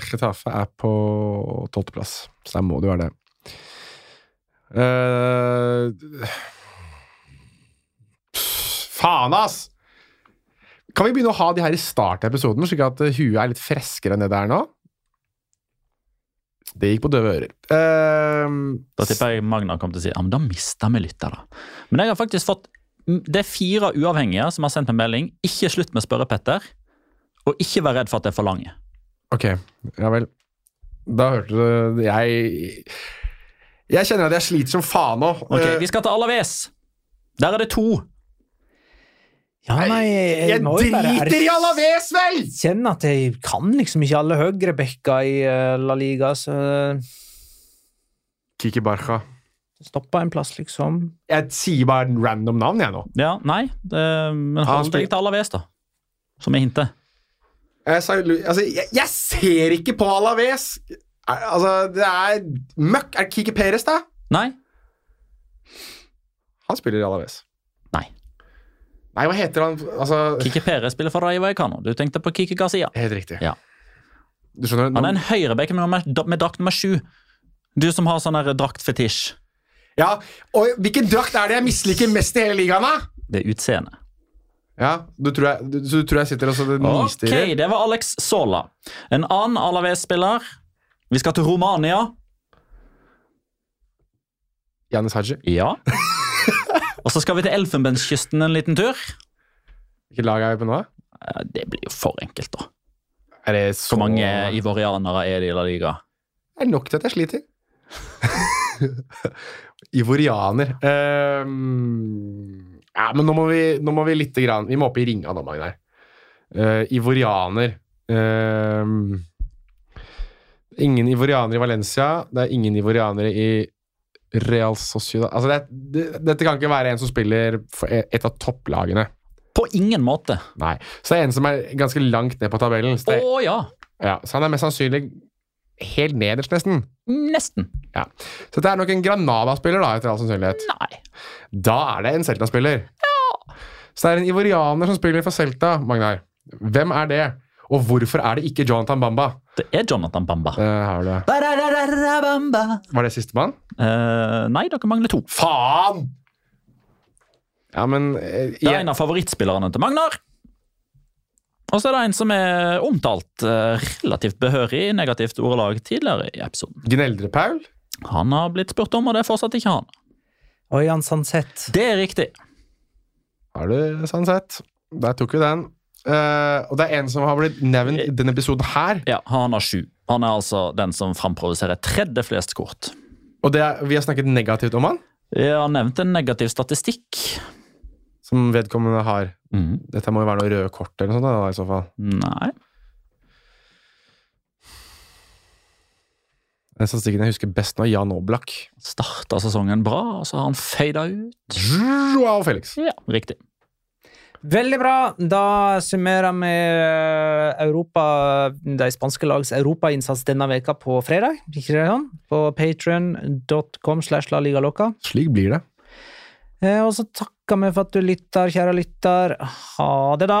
Getafe er på tolvteplass, så der må det jo være det. Uh, faen, ass! Kan vi begynne å ha de her i starten av episoden, slik at eh, huet er litt freskere enn det det er nå? Det gikk på døve ører. Uh, Da tipper jeg Magna kommer til å si ja, men da mister vi lyttere. Men jeg har faktisk fått Det er fire uavhengige som har sendt en melding. Ikke slutt med å spørre Petter, og ikke vær redd for at det er for lange. ok, ja vel. Da hørte du Jeg Jeg kjenner at jeg sliter som faen nå. Ok, Eh, Vi skal til Alaves. Der er det to. Ja, nei, jeg, jeg driter i Alaves, vel! Kjenner at jeg kan liksom ikke alle høyrebacker i eh, La Liga, så Kiki Barca. stoppa en plass, liksom. Jeg sier bare en random navn, jeg nå. Ja, nei, det, men han hold deg til Alaves, da. Som er hintet. Jeg, sa, altså, jeg, jeg ser ikke på Alaves! Altså, det er møkk. Er det Kiki Peres, da? Nei. Han spiller i Alaves. Nei. Hva heter han? Altså, Kiki Pere spiller for Rayo Vallecano. Du tenkte på Kiki Garcia. Helt riktig. Ja. Du skjønner? Han er en høyrebekk med, med drakt nummer sju. Du som har sånn draktfetisj. Ja, og Hvilken drakt er det jeg misliker mest i hele ligaen, da? Det er utseendet. Ja, du tror jeg, du, du tror jeg sitter og så Ok, det var Alex Sola. En annen Alaves-spiller. Vi skal til Romania. Janis Haji. Ja. [laughs] Og så skal vi til Elfenbenskysten en liten tur. Hvilket lag er vi på nå? Eh, Det blir jo for enkelt, da. Er det så Hvor mange ivorianere er det i La Liga? Det er nok til at jeg sliter. [laughs] Ivorianer. um, ja, men nå må vi, nå må vi lite grann Vi må opp i ringa nå, Magnar. Uh, ivorianer um, Ingen ivorianere i Valencia. Det er ingen ivorianere i Real Sociedad altså det, det, Dette kan ikke være en som spiller for e- et av topplagene. På ingen måte. Nei. Så det er en som er ganske langt ned på tabellen. Så, det, oh, ja. ja, så han er mest sannsynlig helt nederst, nesten. Nesten. Ja. Så det er nok en Granada-spiller, da, etter all sannsynlighet. Nei. Da er det en Celta-spiller. Så det er en ivorianer som spiller for Celta, Magnar. Hvem er det? Og hvorfor er det ikke Jonathan Bamba? Det er Jonathan Bamba. Det har du. Var det sistemann? Eh, nei, dere mangler to. Faen! Ja, men eh, Det er jeg- en av favorittspillerne til Magnar. Og så er det en som er omtalt eh, relativt behørig i negativt ordelag tidligere i episoden. Gneldre-Paul? Han har blitt spurt om, og det er fortsatt ikke han. Oi, Jan Sanseth. Det er riktig. Har du sånn sett? Der tok vi den. Eh, og det er en som har blitt nevnt i denne episoden her. Ja, han har sju. Han er altså den som framproduserer tredje flest kort. Og det er, vi har snakket negativt om han, Ja, har nevnt en negativ statistikk. som vedkommende har. Mm. Dette må jo være noe røde kort eller noe sånt, da, i så fall. Nei. Den statistikken jeg husker best nå, er Jan Oblak. Starta sesongen bra, og så har han fada ut. Joao Felix. Ja, riktig. Veldig bra. Da summerer vi eh, Europa, de spanske lags europainnsats denne veka på fredag. På patrion.com slash la liga loca. Slik blir det. Eh, Og så takker vi for at du lytter, kjære lytter. Ha det, da.